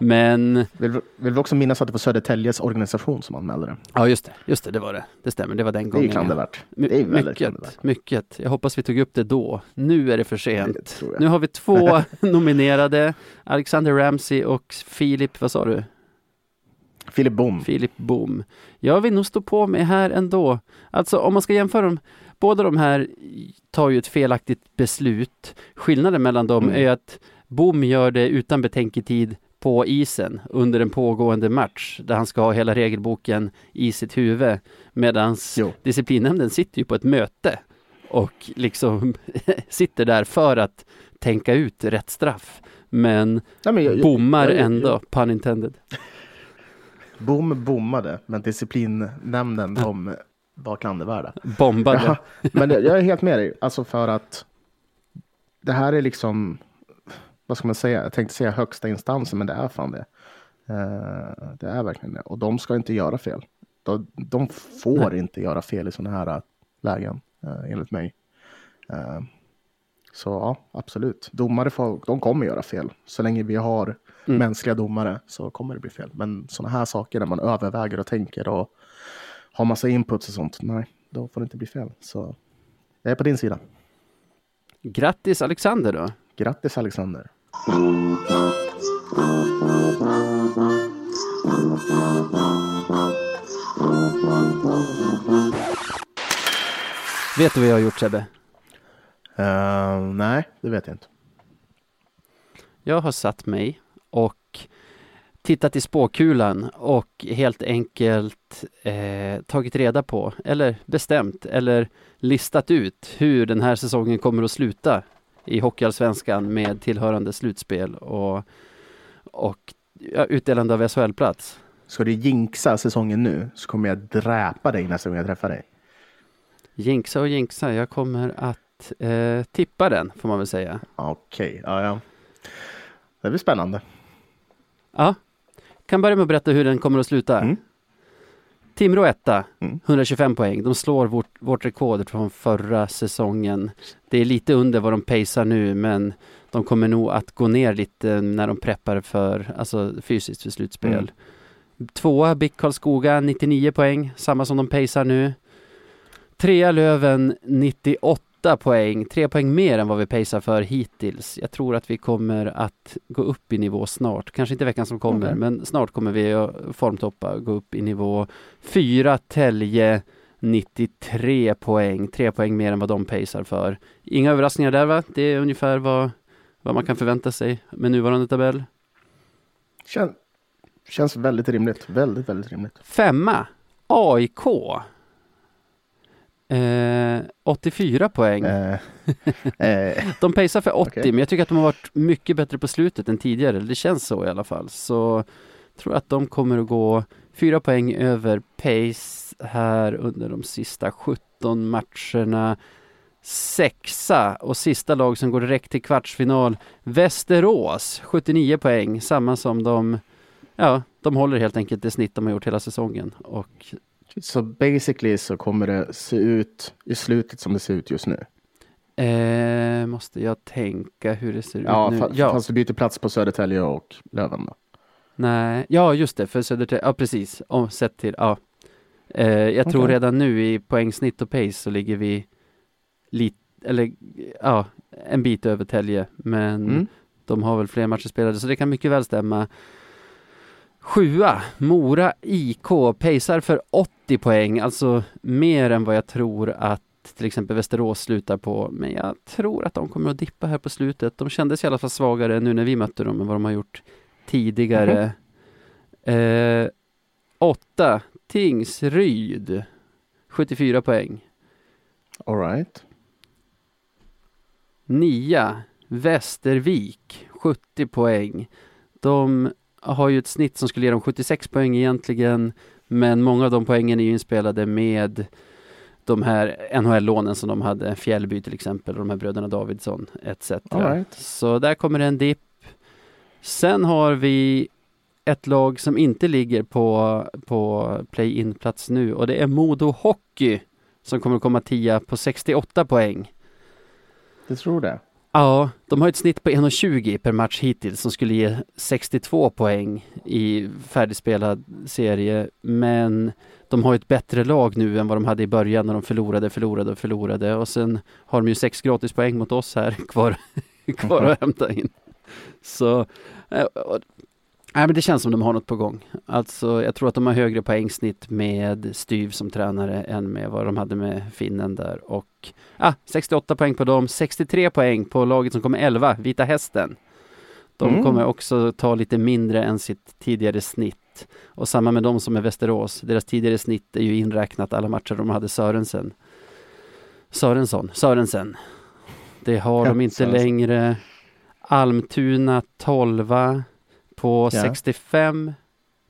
Men vill, vill vi också minnas att det var Södertäljes organisation som anmälde det. Ja just det, just det, det var det. Det stämmer, det var den Det är gången. klandervärt. Det är mycket, klandervärt. mycket. Jag hoppas vi tog upp det då. Nu är det för Det sent. jag. Nu har vi två nominerade, Alexander Ramsey och Filip, vad sa du? Filip Bom. Filip Bom. Jag vill nog stå på mig här ändå. Alltså om man ska jämföra dem, båda de här tar ju ett felaktigt beslut. Skillnaden mellan dem Mm. är att Bom gör det utan betänketid på isen under en pågående match där han ska ha hela regelboken i sitt huvud. Medan disciplinnämnden sitter ju på ett möte och liksom sitter där för att tänka ut rätt straff. Men Nej, men jag- bommar jag- jag- ändå, pun intended. Bom bommade, men disciplinnämnden de var klandervärda. Bombade. Ja, men jag är helt med dig. Alltså för att det här är liksom, vad ska man säga? Jag tänkte säga högsta instansen, men det är fan det. Eh, det är verkligen det. Och de ska inte göra fel. De, de får inte göra fel i sådana här lägen, uh, enligt mig. Eh, så ja, absolut. Domare får, de kommer göra fel. Så länge vi har Mm. mänskliga domare så kommer det bli fel. Men sådana här saker när man överväger och tänker och har massa inputs och sånt, nej, då får det inte bli fel. Så jag är på din sida. Grattis Alexander då. Grattis Alexander. Vet du vad jag har gjort Sebbe? Eh, nej, det vet jag inte. Jag har satt mig och tittat i spåkulan och helt enkelt eh, tagit reda på, eller bestämt, eller listat ut hur den här säsongen kommer att sluta i Hockeyallsvenskan med tillhörande slutspel och, och ja, utdelande av SHL-plats. Ska du jinxa säsongen nu så kommer jag dräpa dig nästa gång jag träffar dig. Jinxa och jinxa, jag kommer att eh, tippa den får man väl säga. Okej, ja, ja. Det blir spännande. Ja, kan börja med att berätta hur den kommer att sluta. Mm. Timrå etta, Mm. 125 poäng. De slår vårt, vårt rekord från förra säsongen. Det är lite under vad de pacear nu, men de kommer nog att gå ner lite när de preppar för, alltså fysiskt för slutspel. Mm. Tvåa BIK Karlskoga, 99 poäng, samma som de pacear nu. Trea Löven, 98 poäng, tre poäng mer än vad vi pacear för hittills. Jag tror att vi kommer att gå upp i nivå snart, kanske inte veckan som kommer, Okej. men snart kommer vi att formtoppa, gå upp i nivå. Fyra Tälje, 93 poäng, tre poäng mer än vad de pacear för. Inga överraskningar där va? Det är ungefär vad, vad man kan förvänta sig med nuvarande tabell. Kän, känns väldigt rimligt. Väldigt, väldigt rimligt. Femma, AIK. Eh, 84 poäng. Eh, eh, De pacear för 80, Okej. men jag tycker att de har varit mycket bättre på slutet än tidigare. Det känns så i alla fall. Så jag tror att de kommer att gå fyra poäng över pace här under de sista 17 matcherna. Sexa och sista lag som går direkt till kvartsfinal. Västerås, 79 poäng, samma som de Ja, de håller helt enkelt det snitt de har gjort hela säsongen. Och så basically så kommer det se ut i slutet som det ser ut just nu. eh, måste jag tänka hur det ser Ja, ut nu. fa- fast du byter plats på Södertälje och Löven då. Nej, ja just det, för Södertälje, ja precis, om sett till, ja. Eh, jag tror Okej. redan nu i poängsnitt och pace så ligger vi lite, eller ja, en bit över Tälje, men Mm. de har väl fler matcher spelade, så det kan mycket väl stämma. Sjua, Mora IK, pacear för 80 poäng, alltså mer än vad jag tror att till exempel Västerås slutar på, men jag tror att de kommer att dippa här på slutet. De kändes i alla fall svagare nu när vi mötte dem än vad de har gjort tidigare. Eh, åtta, Tingsryd, 74 poäng. All right. Nia, Västervik, 70 poäng. De har ju ett snitt som skulle ge dem 76 poäng egentligen, men många av de poängen är ju inspelade med de här NHL-lånen som de hade, Fjällby till exempel, och de här bröderna Davidsson etc. Right. Så där kommer det en dipp. Sen har vi ett lag som inte ligger på, på play-in-plats nu och det är Modo Hockey som kommer att komma tia på 68 poäng. Du tror det? Ja, de har ett snitt på 1,20 per match hittills som skulle ge 62 poäng i färdigspelad serie. Men de har ett bättre lag nu än vad de hade i början när de förlorade, förlorade och förlorade. Och sen har de ju sex gratispoäng mot oss här kvar, kvar att hämta in. Så, eh, Nej men det känns som de har något på gång. Alltså jag tror att de har högre poängsnitt med Styv som tränare än med vad de hade med finnen där. Och ah, 68 poäng på dem, 63 poäng på laget som kommer 11, Vita Hästen. De Mm. kommer också ta lite mindre än sitt tidigare snitt. Och samma med de som är Västerås. Deras tidigare snitt är ju inräknat alla matcher de hade Sörensen. Sörensson, Sörensen. Det har Ja, de inte Sörensen. längre. Almtuna 12 på Ja. 65.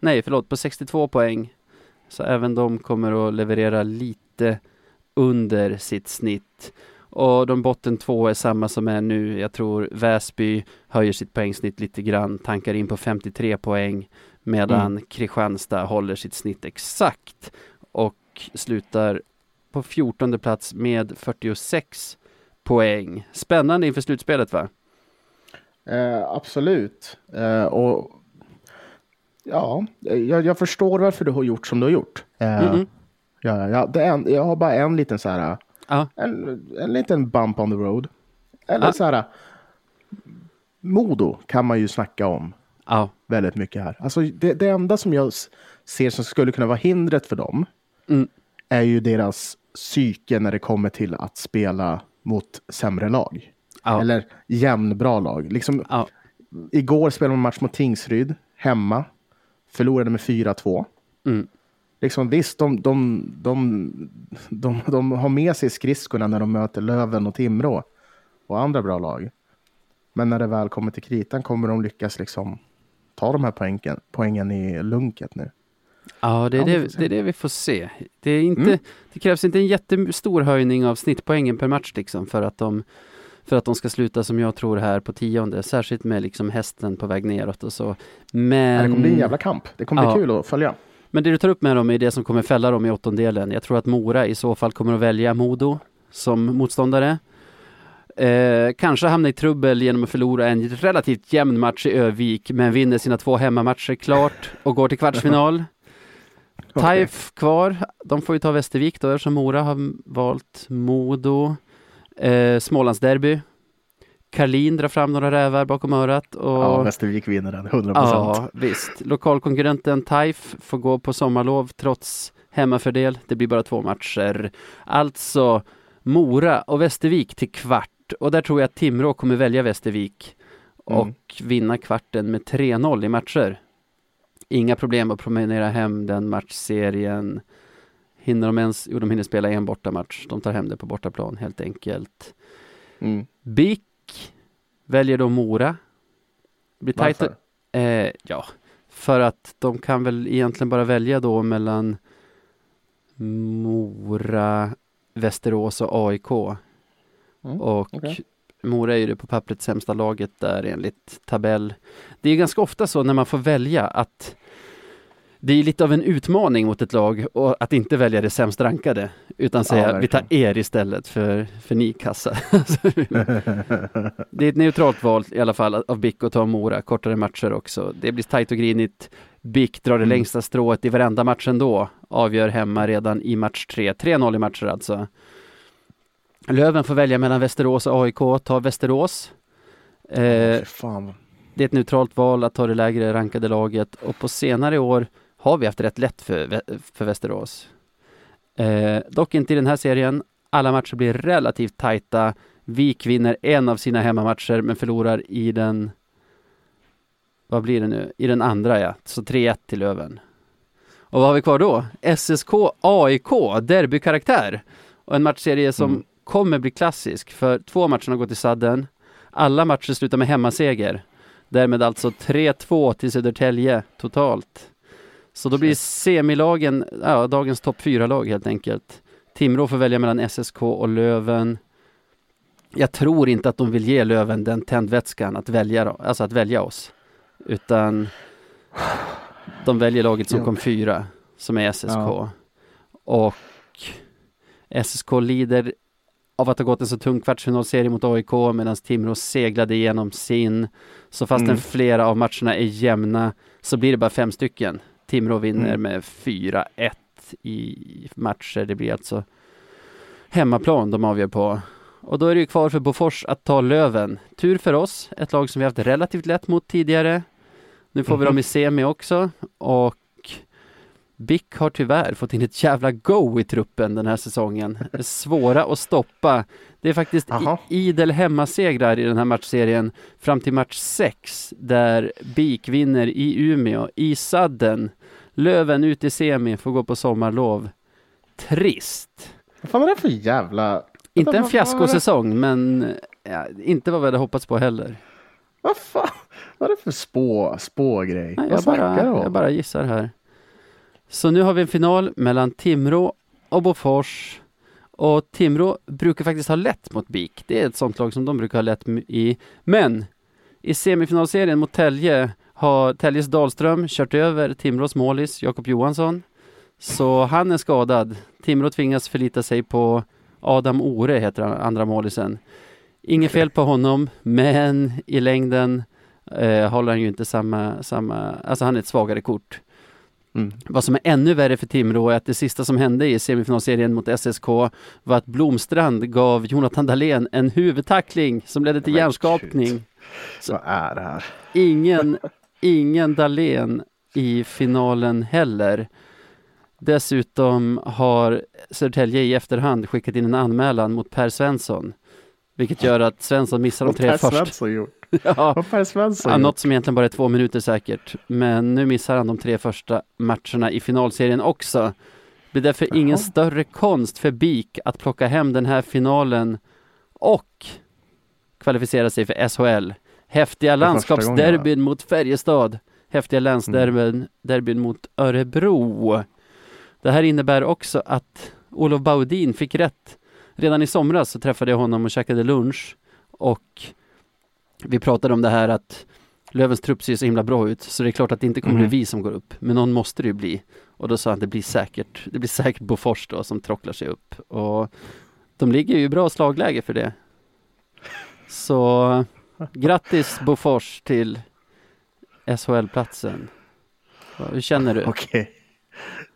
Nej, förlåt, på 62 poäng. Så även de kommer att leverera lite under sitt snitt. Och de botten två är samma som är nu. Jag tror Väsby höjer sitt poängsnitt lite grann, tankar in på 53 poäng medan Kristianstad håller sitt snitt exakt och slutar på 14 plats med 46 poäng. Spännande inför slutspelet va? Eh, absolut. Eh, och ja, jag, jag förstår varför du har gjort som du har gjort. Eh, Mm-mm. ja, ja, det är en, jag har bara en liten så här, Ja, en, en liten bump on the road. Eller Ja. så här, Modo kan man ju snacka om ja, väldigt mycket här. Alltså det, det enda som jag ser som skulle kunna vara hindret för dem Mm. är ju deras psyke när det kommer till att spela mot sämre lag. Ja, Eller jämnbra lag. Liksom, ja, Igår spelade man match mot Tingsryd hemma. Förlorade med 4-2. mm, Liksom, visst, de, de, de, de, de har med sig skridskorna när de möter Löven och Timrå och andra bra lag. Men när det väl kommer till kritan kommer de lyckas liksom ta de här poängen, poängen i lunket nu. ja det, är Ja, det, det är det vi får se. Det, är inte, Mm. det krävs inte en jättestor höjning av snittpoängen per match liksom för att de för att de ska sluta som jag tror här på tionde, särskilt med liksom hästen på väg neråt och så. Men... Det kommer bli en jävla kamp. Det kommer Ja. bli kul att följa. Men det du tar upp med dem är det som kommer fälla dem i åttondelen. Jag tror att Mora i så fall kommer att välja Modo som motståndare. Eh, kanske hamna i trubbel genom att förlora en relativt jämn match i Övik, men vinner sina två hemmamatcher klart och går till kvartsfinal. Taif kvar, de får ju ta Västervik då eftersom Mora har valt Modo. Eh, Smålandsderby. Karlin drar fram några rävar bakom örat. Och... Ja, Västervik vinner den, 100 procent. Ja, visst. Lokalkonkurrenten Taif får gå på sommarlov trots hemmafördel. Det blir bara två matcher. Alltså Mora och Västervik till kvart. Och där tror jag att Timrå kommer välja Västervik och Mm. vinna kvarten med 3-0 i matcher. Inga problem att promenera hem den matchserien. Hinner de ens? Jo, de hinner spela en bortamatch. De tar hem det på bortaplan helt enkelt. Mm. BIK väljer då Mora. Blir tajt Varför? Eh, ja, för att de kan väl egentligen bara välja då mellan Mora, Västerås och AIK. Mm, Och okej. Mora är ju det på pappret sämsta laget där enligt tabell. Det är ganska ofta så när man får välja att det är lite av en utmaning mot ett lag och att inte välja det sämst rankade utan säga vi tar er istället för, för ni kassa. det är ett neutralt val i alla fall av BIK att ta Mora, kortare matcher också. Det blir tajt och grinigt. BIK drar det Mm. längsta strået i varenda match ändå. Avgör hemma redan i match 3. 3-0 i matcher alltså. Löven får välja mellan Västerås och AIK. Ta Västerås. Eh, det är ett neutralt val att ta det lägre rankade laget och på senare år har vi haft rätt lätt för, för Västerås. Eh, dock inte i den här serien. Alla matcher blir relativt tajta. Vik vinner en av sina hemmamatcher men förlorar i den vad blir det nu? I den andra ja, så 3-1 till Löven. Och vad har vi kvar då? SSK AIK, derbykaraktär. Och en matchserie som Mm. kommer bli klassisk för två matcher har gått i sadden. Alla matcher slutar med hemmaseger. Därmed alltså 3-2 till Södertälje totalt. Så då blir semilagen, ja, dagens topp fyra lag helt enkelt. Timrå får välja mellan SSK och Löven. Jag tror inte att de vill ge Löven den tändvätskan att välja, alltså att välja oss. Utan de väljer laget som kom fyra, som är SSK. Ja. Och SSK lider av att ha gått en så tung kvartsfinalserie mot AIK medan Timrå seglade igenom sin. Så fastän Mm. flera av matcherna är jämna så blir det bara fem stycken. Timrå vinner Mm. med 4-1 i matcher. Det blir alltså hemmaplan de avgör på. Och då är det ju kvar för Bofors att ta Löven. Tur för oss, ett lag som vi haft relativt lätt mot tidigare. Nu får vi dem i semi också och BIK har tyvärr fått in ett jävla go i truppen den här säsongen. Svåra att stoppa. Det är faktiskt idel hemmasegrar i den här matchserien fram till match 6 där BIK vinner i Umeå, i sadden. Löven ut i semi, får gå på sommarlov. Trist. Vad fan är det för jävla... Inte en fiaskosäsong, men ja, inte vad vi hade hoppats på heller. Vad fan? Vad är det för spå, spågrej? Nej, jag, bara, jag bara gissar här. Så nu har vi en final mellan Timrå och Bofors. Och Timrå brukar faktiskt ha lätt mot BIK. Det är ett sånt lag som de brukar ha lätt i. Men i semifinalserien mot Tälje har Täljes Dahlström kört över Timrås målis Jakob Johansson. Så han är skadad. Timrå tvingas förlita sig på Adam Ore, heter han, andra målisen. Inget fel på honom, men i längden eh, håller han ju inte samma, samma, alltså han är ett svagare kort. Mm. Vad som är ännu värre för Timrå är att det sista som hände i semifinalserien mot SSK var att Blomstrand gav Jonathan Dahlén en huvudtackling som ledde till Men hjärnskapning. shit. Vad är det här? Ingen, ingen Dahlén i finalen heller. Dessutom har Södertälje i efterhand skickat in en anmälan mot Per Svensson. Vilket gör att Svensson missar de tre Per första. Svensson gjort? Ja, Per Svensson Ja, gjort? något som egentligen bara är två minuter säkert. Men nu missar han de tre första matcherna i finalserien också. Det blir därför ingen Jaha. större konst för BIK att plocka hem den här finalen och kvalificera sig för SHL. Häftiga första gången, landskapsderbyn mot Färjestad. Häftiga länsderbyn derbyn mot Örebro. Det här innebär också att Olof Baudin fick rätt. Redan i somras så träffade jag honom och käkade lunch och vi pratade om det här att Lövens trupp ser så himla bra ut så det är klart att det inte kommer Mhm. bli vi som går upp. Men någon måste det ju bli. Och då sa han att det blir säkert, det blir säkert Bofors då som trocklar sig upp. Och de ligger ju i bra slagläge för det. Så grattis Bofors till SHL-platsen. Hur känner du? Okej.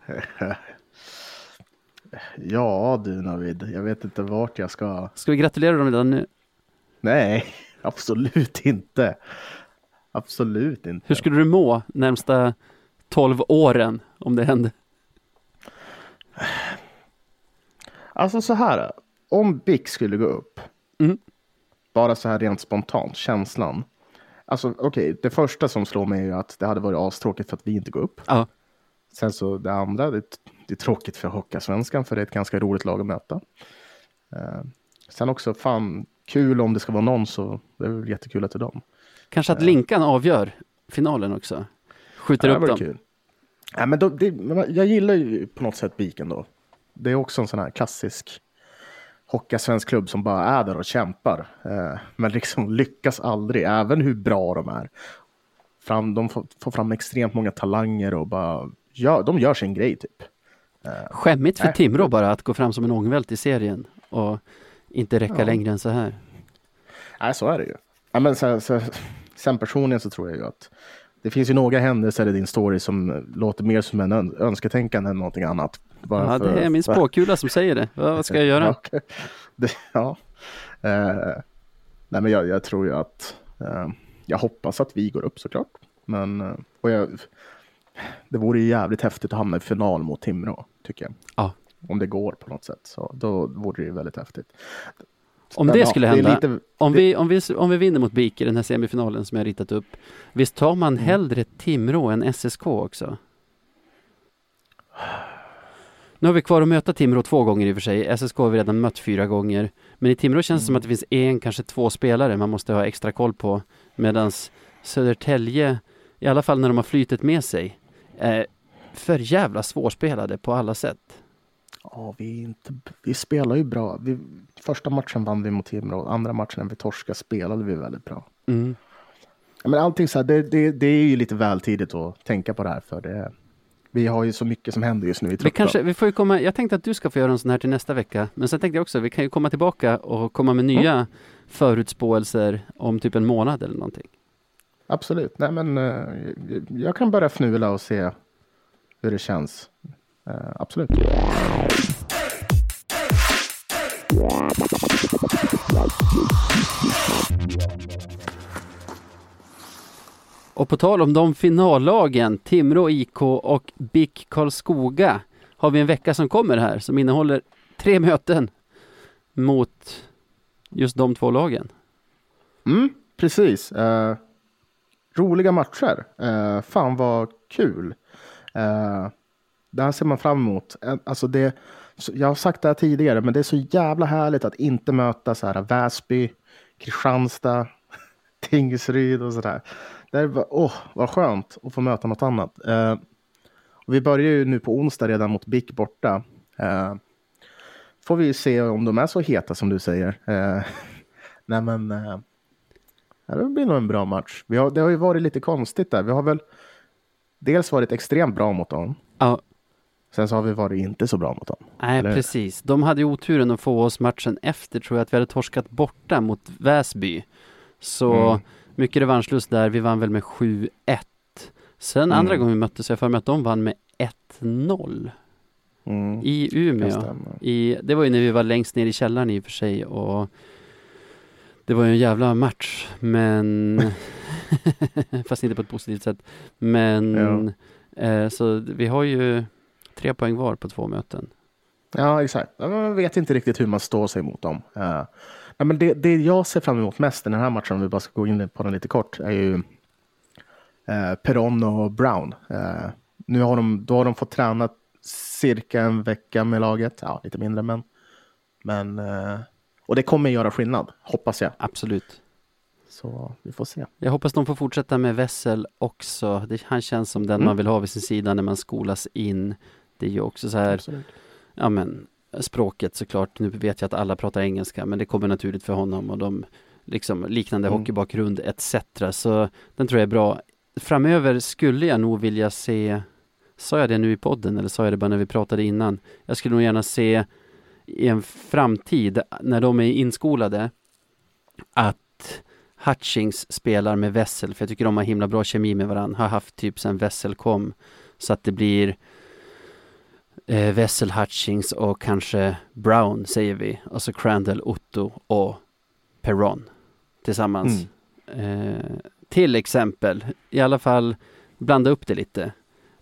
ja du Navid, jag vet inte vart jag ska. Ska vi gratulera dem redan nu? Nej, absolut inte. Absolut inte. Hur skulle du må närmsta 12 åren om det hände? Alltså så här, om BIK skulle gå upp, Mm. Bara så här rent spontant, känslan. Alltså okej, det första som slår mig är ju att det hade varit astråkigt för att vi inte går upp. Ja, Sen så det andra, det, det är tråkigt för Hockeyallsvenskan för det är ett ganska roligt lag att möta. Eh, sen också, fan, kul om det ska vara någon så det är väl jättekul att det är dem. kanske att Linkan avgör finalen också. Skjuter upp dem. kul. Ja, men då, det, jag gillar ju på något sätt Biken då. Det är också en sån här klassisk Hockeyallsvensk klubb som bara är där och kämpar. Eh, men liksom lyckas aldrig, även hur bra de är. Fram, de får, får fram extremt många talanger och bara, ja, de gör sin grej typ. Skämmigt för Nej. Timrå bara att gå fram som en ångvält i serien och inte räcka Ja. längre än så här. Nej, så är det ju. Ja, men sen, sen, sen personligen så tror jag ju att det finns ju några händelser i din story som låter mer som en ön, önsketänkande än någonting annat. Bara Ja, för- det är min spåkula som säger det. Vad ska jag göra? Ja. Det. Eh, nej, men jag, jag tror ju att eh, jag hoppas att vi går upp såklart. Men eh, och jag, det vore ju jävligt häftigt att hamna i final mot Timrå, tycker jag. Ja. Om det går på något sätt, så då vore det ju väldigt häftigt. Om Men det ja, skulle hända, lite- om, det- vi, om, vi, om vi vinner mot BIK i den här semifinalen som jag ritat upp, visst tar man Mm. hellre Timrå än SSK också? Nu har vi kvar att möta Timrå två gånger i och för sig. SSK har vi redan mött fyra gånger. Men i Timrå känns det som att det finns en, kanske två spelare man måste ha extra koll på. Medan Södertälje, i alla fall när de har flytet med sig, är för jävla svårspelade på alla sätt. Ja, vi, inte, vi spelar ju bra. Vi, första matchen vann vi mot Timrå. Andra matchen när vi torskade spelade vi väldigt bra. Mm. Men allting så här, det, det, det är ju lite väl tidigt att tänka på det här. För det, vi har ju så mycket som händer just nu i Vi truppen. kanske, vi får komma, jag tänkte att du ska få göra en sån här till nästa vecka. Men sen tänkte jag också, vi kan ju komma tillbaka och komma med nya förutspåelser om typ en månad eller någonting. Absolut. Nej, men, eh, jag kan börja fnula och se hur det känns. Eh, absolut. Och på tal om de finallagen, Timrå IK och BIK Karlskoga, har vi en vecka som kommer här som innehåller tre möten mot just de två lagen. Mm, precis. Eh, roliga matcher. Eh, fan vad kul. Eh, det här ser man fram emot. Eh, Alltså det, jag har sagt det här tidigare, men det är så jävla härligt att inte möta så här Väsby, Kristianstad, Tingsryd och sådär. Det är bara, åh, vad skönt att få möta något annat. Eh, vi börjar ju nu på onsdag redan mot BIK borta. Eh, får vi se om de är så heta som du säger. Eh, nej men, eh, det blir nog en bra match. Har, det har ju varit lite konstigt där. Vi har väl dels varit extremt bra mot dem. Ja, Sen så har vi varit inte så bra mot dem. nej Eller- precis. De hade ju oturen att få oss matchen efter tror jag att vi hade torskat borta mot Väsby. Så Mm. Mycket revanschlust där. Vi vann väl med 7-1. Sen Mm. andra gången vi möttes, jag för mig att de vann med 1-0 Mm. i Umeå. stämma. I, det var ju när vi var längst ner i källaren i och för sig och det var ju en jävla match men fast inte på ett positivt sätt. Men eh, så vi har ju tre poäng var på två möten. Ja, exakt. Ja, Man vet inte riktigt hur man står sig mot dem. Uh, nej, men det, det jag ser fram emot mest i den här matchen, om vi bara ska gå in på den lite kort, är ju uh, Peron och Brown. Eh, nu har de, då har de fått träna cirka en vecka med laget. Ja, lite mindre, men... men eh, och det kommer göra skillnad, hoppas jag. Absolut. Så vi får se. Jag hoppas de får fortsätta med Wessel också. Det, han känns som den Mm. man vill ha vid sin sida när man skolas in. Det är ju också så här Absolut. ja men språket såklart, nu vet jag att alla pratar engelska men det kommer naturligt för honom och de liksom liknande Mm. hockeybakgrund etc. Så den tror jag är bra. Framöver skulle jag nog vilja se, sa jag det nu i podden eller sa jag det bara när vi pratade innan? Jag skulle nog gärna se i en framtid när de är inskolade att Hutchings spelar med Wessel, för jag tycker de har himla bra kemi med varandra, har haft typ sen Wessel kom. Så att det blir eh, Wessel Hutchings och kanske Brown säger vi. Och så Crandall, Otto och Perron tillsammans. Eh, till exempel, i alla fall blanda upp det lite.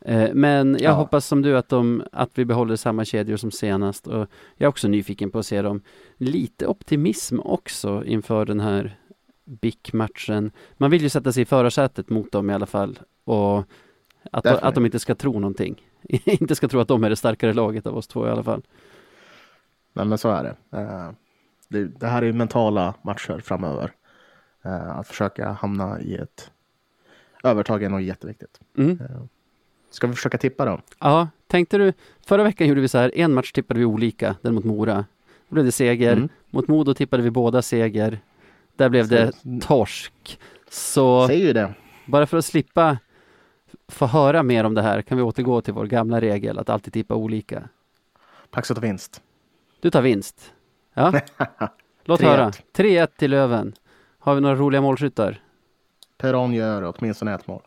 Eh, men jag Ja. hoppas som du att, de, att vi behåller samma kedjor som senast. Och jag är också nyfiken på att se dem. Lite optimism också inför den här BIK-matchen. Man vill ju sätta sig i förarsätet mot dem i alla fall. Och att, att de inte ska tro någonting. inte ska tro att de är det starkare laget av oss två i alla fall. Nej, men så är det. Eh, det. Det här är ju mentala matcher framöver. Eh, Att försöka hamna i ett övertag är nog jätteviktigt. Mm. Ska vi försöka tippa då? Ja, tänkte du, förra veckan gjorde vi så här, en match tippade vi olika, den mot Mora. Då blev det seger. Mm. Mot Modo tippade vi båda seger. Där blev det torsk. Så Säger ju det. bara för att slippa få höra mer om det här kan vi återgå till vår gamla regel att alltid tippa olika. Paxet och vinst. Du tar vinst. Ja, låt 3-1. höra. 3-1 till Löven. Har vi några roliga målskyttar? Peron gör åtminstone ett mål.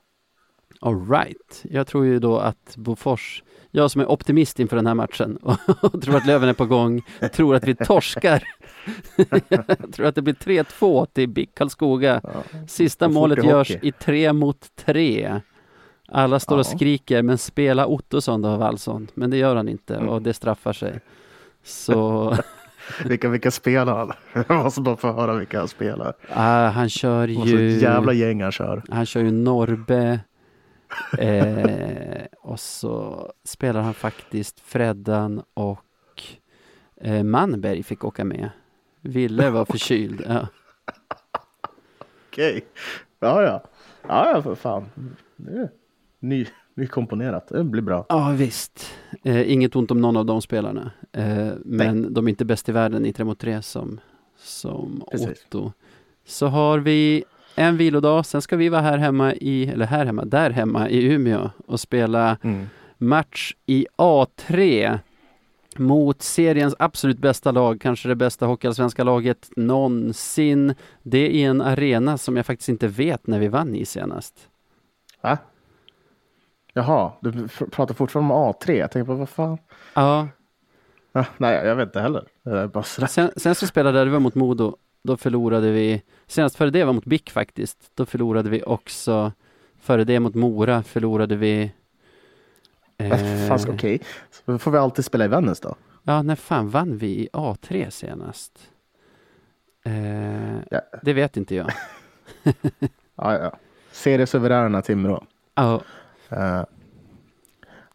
All right. Jag tror ju då att Bofors, jag som är optimist inför den här matchen och tror att Löven är på gång, tror att vi torskar. jag tror att det blir 3-2 till BIK Karlskoga. Ja. Sista målet görs i tre mot tre. Alla står och skriker, men spela Ottosson då, Wallson. Men det gör han inte Mm. och det straffar sig. Så Vilka, vilka spelar han? Jag måste bara få höra vilka han spelar. ah, han kör ju... jävla gäng han kör. Han kör ju Norbe eh, och så spelar han faktiskt Freddan och eh, Manberg fick åka med. Ville var förkyld. Ja. Okej. Ja, ja. Ja, ja, för fan. Är ny, nykomponerat. Det blir bra. ja visst. Eh, inget ont om någon av de spelarna. Eh, men de är inte bäst i världen i 3 mot 3 som, som Precis. Otto. Så har vi en vilodag, sen ska vi vara här hemma i, eller här hemma, där hemma i Umeå och spela Mm. match i A3 mot seriens absolut bästa lag, kanske det bästa hockeyallsvenska laget någonsin. Det är i en arena som jag faktiskt inte vet när vi vann i senast. Va? Jaha, du pratar fortfarande om A3. Jag tänker på vad fan. Ja, Ah, nej, jag vet inte heller. Bara sen, sen så spelade vi mot Modo. Då förlorade vi, senast före det var mot BIK faktiskt. Då förlorade vi också Före det mot Mora förlorade vi... Eh, Fast okej, okay. då får vi alltid spela i Vännäs då. Ja, när fan vann vi i A3 senast? Eh, ja. Det vet inte jag. ja, ja. Seriesuveräna Timrå. Ja. Eh,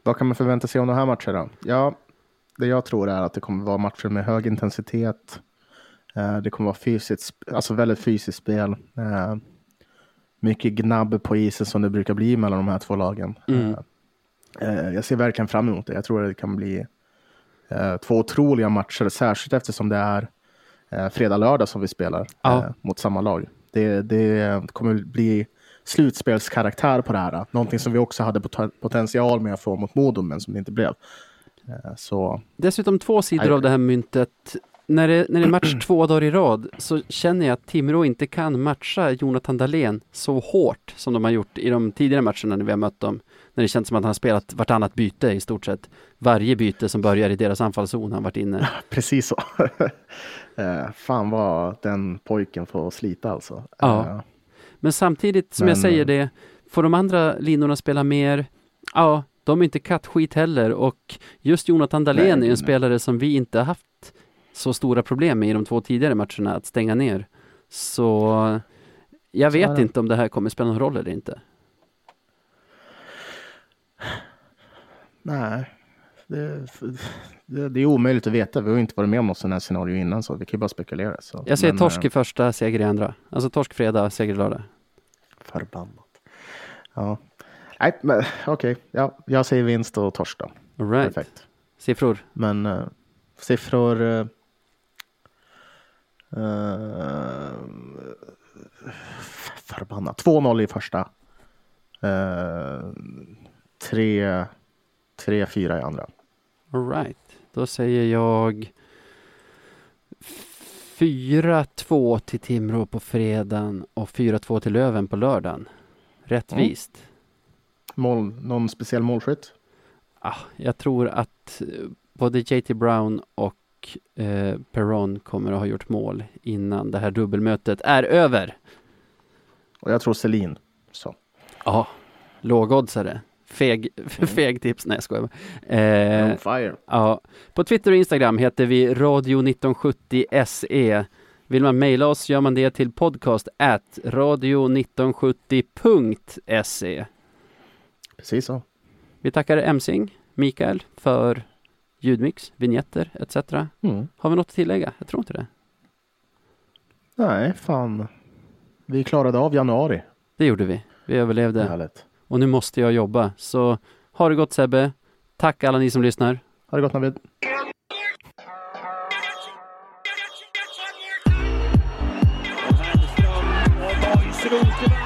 vad kan man förvänta sig om de här matcherna? Ja, det jag tror är att det kommer vara matcher med hög intensitet. Eh, det kommer vara fysiskt, alltså väldigt fysiskt spel. Eh, mycket gnabb på isen som det brukar bli mellan de här två lagen. Mm. Eh, jag ser verkligen fram emot det. Jag tror att det kan bli två otroliga matcher, särskilt eftersom det är fredag-lördag som vi spelar ja. mot samma lag. Det, det kommer bli slutspelskaraktär på det här. Någonting som vi också hade potential med att få mot Modo, men som det inte blev. Så... Dessutom två sidor av det här myntet när det, när det är match två dagar i rad så känner jag att Timrå inte kan matcha Jonathan Dahlén så hårt som de har gjort i de tidigare matcherna när vi har mött dem. När det känns som att han har spelat vartannat byte i stort sett. Varje byte som börjar i deras anfallszon har varit inne. Precis så. eh, fan vad den pojken får slita alltså. Ja. Eh, Men samtidigt som men... jag säger det, får de andra linorna spela mer? Ja, de är inte kattskit heller och just Jonathan Dahlén är en nej. spelare som vi inte har haft så stora problem med i de två tidigare matcherna att stänga ner. Så jag vet så inte om det här kommer spela någon roll eller inte. Nej, det, det, det, är omöjligt att veta. Vi har inte varit med om sådant här scenario innan så vi kan ju bara spekulera. Så. Jag säger Men, torsk i eh, första, seger i andra. Alltså torsk fredag, seger lördag. Förbannat. Ja, nej men okej. Okay. Ja, jag säger vinst och torsk då. All right. Perfekt. Siffror? Men uh, siffror uh, Uh, förbannat. 2-0 i första. Uh, 3-4 i andra. Alright, då säger jag 4-2 till Timrå på fredagen och 4-2 till Löven på lördagen. Rättvist. Mm. Mål, någon speciell målskytt? Ah, jag tror att både JT Brown och eh, Perron kommer att ha gjort mål innan det här dubbelmötet är över. Och jag tror Selin. Så. Ja, lågoddsare. Feg, mm. feg tips, nej jag skojar eh, fire. Ja. På Twitter och Instagram heter vi radio1970 SE. Vill man mejla oss gör man det till podcast at radio1970.se. Precis så. Vi tackar Emsing, Mikael, för ljudmix, vignetter etc. Mm. Har vi något att tillägga? Jag tror inte det. Nej, fan. Vi klarade av januari. Det gjorde vi. Vi överlevde. Härligt. Och nu måste jag jobba. Så ha det gott Sebbe. Tack alla ni som lyssnar. Ha det gott Navid. Strömström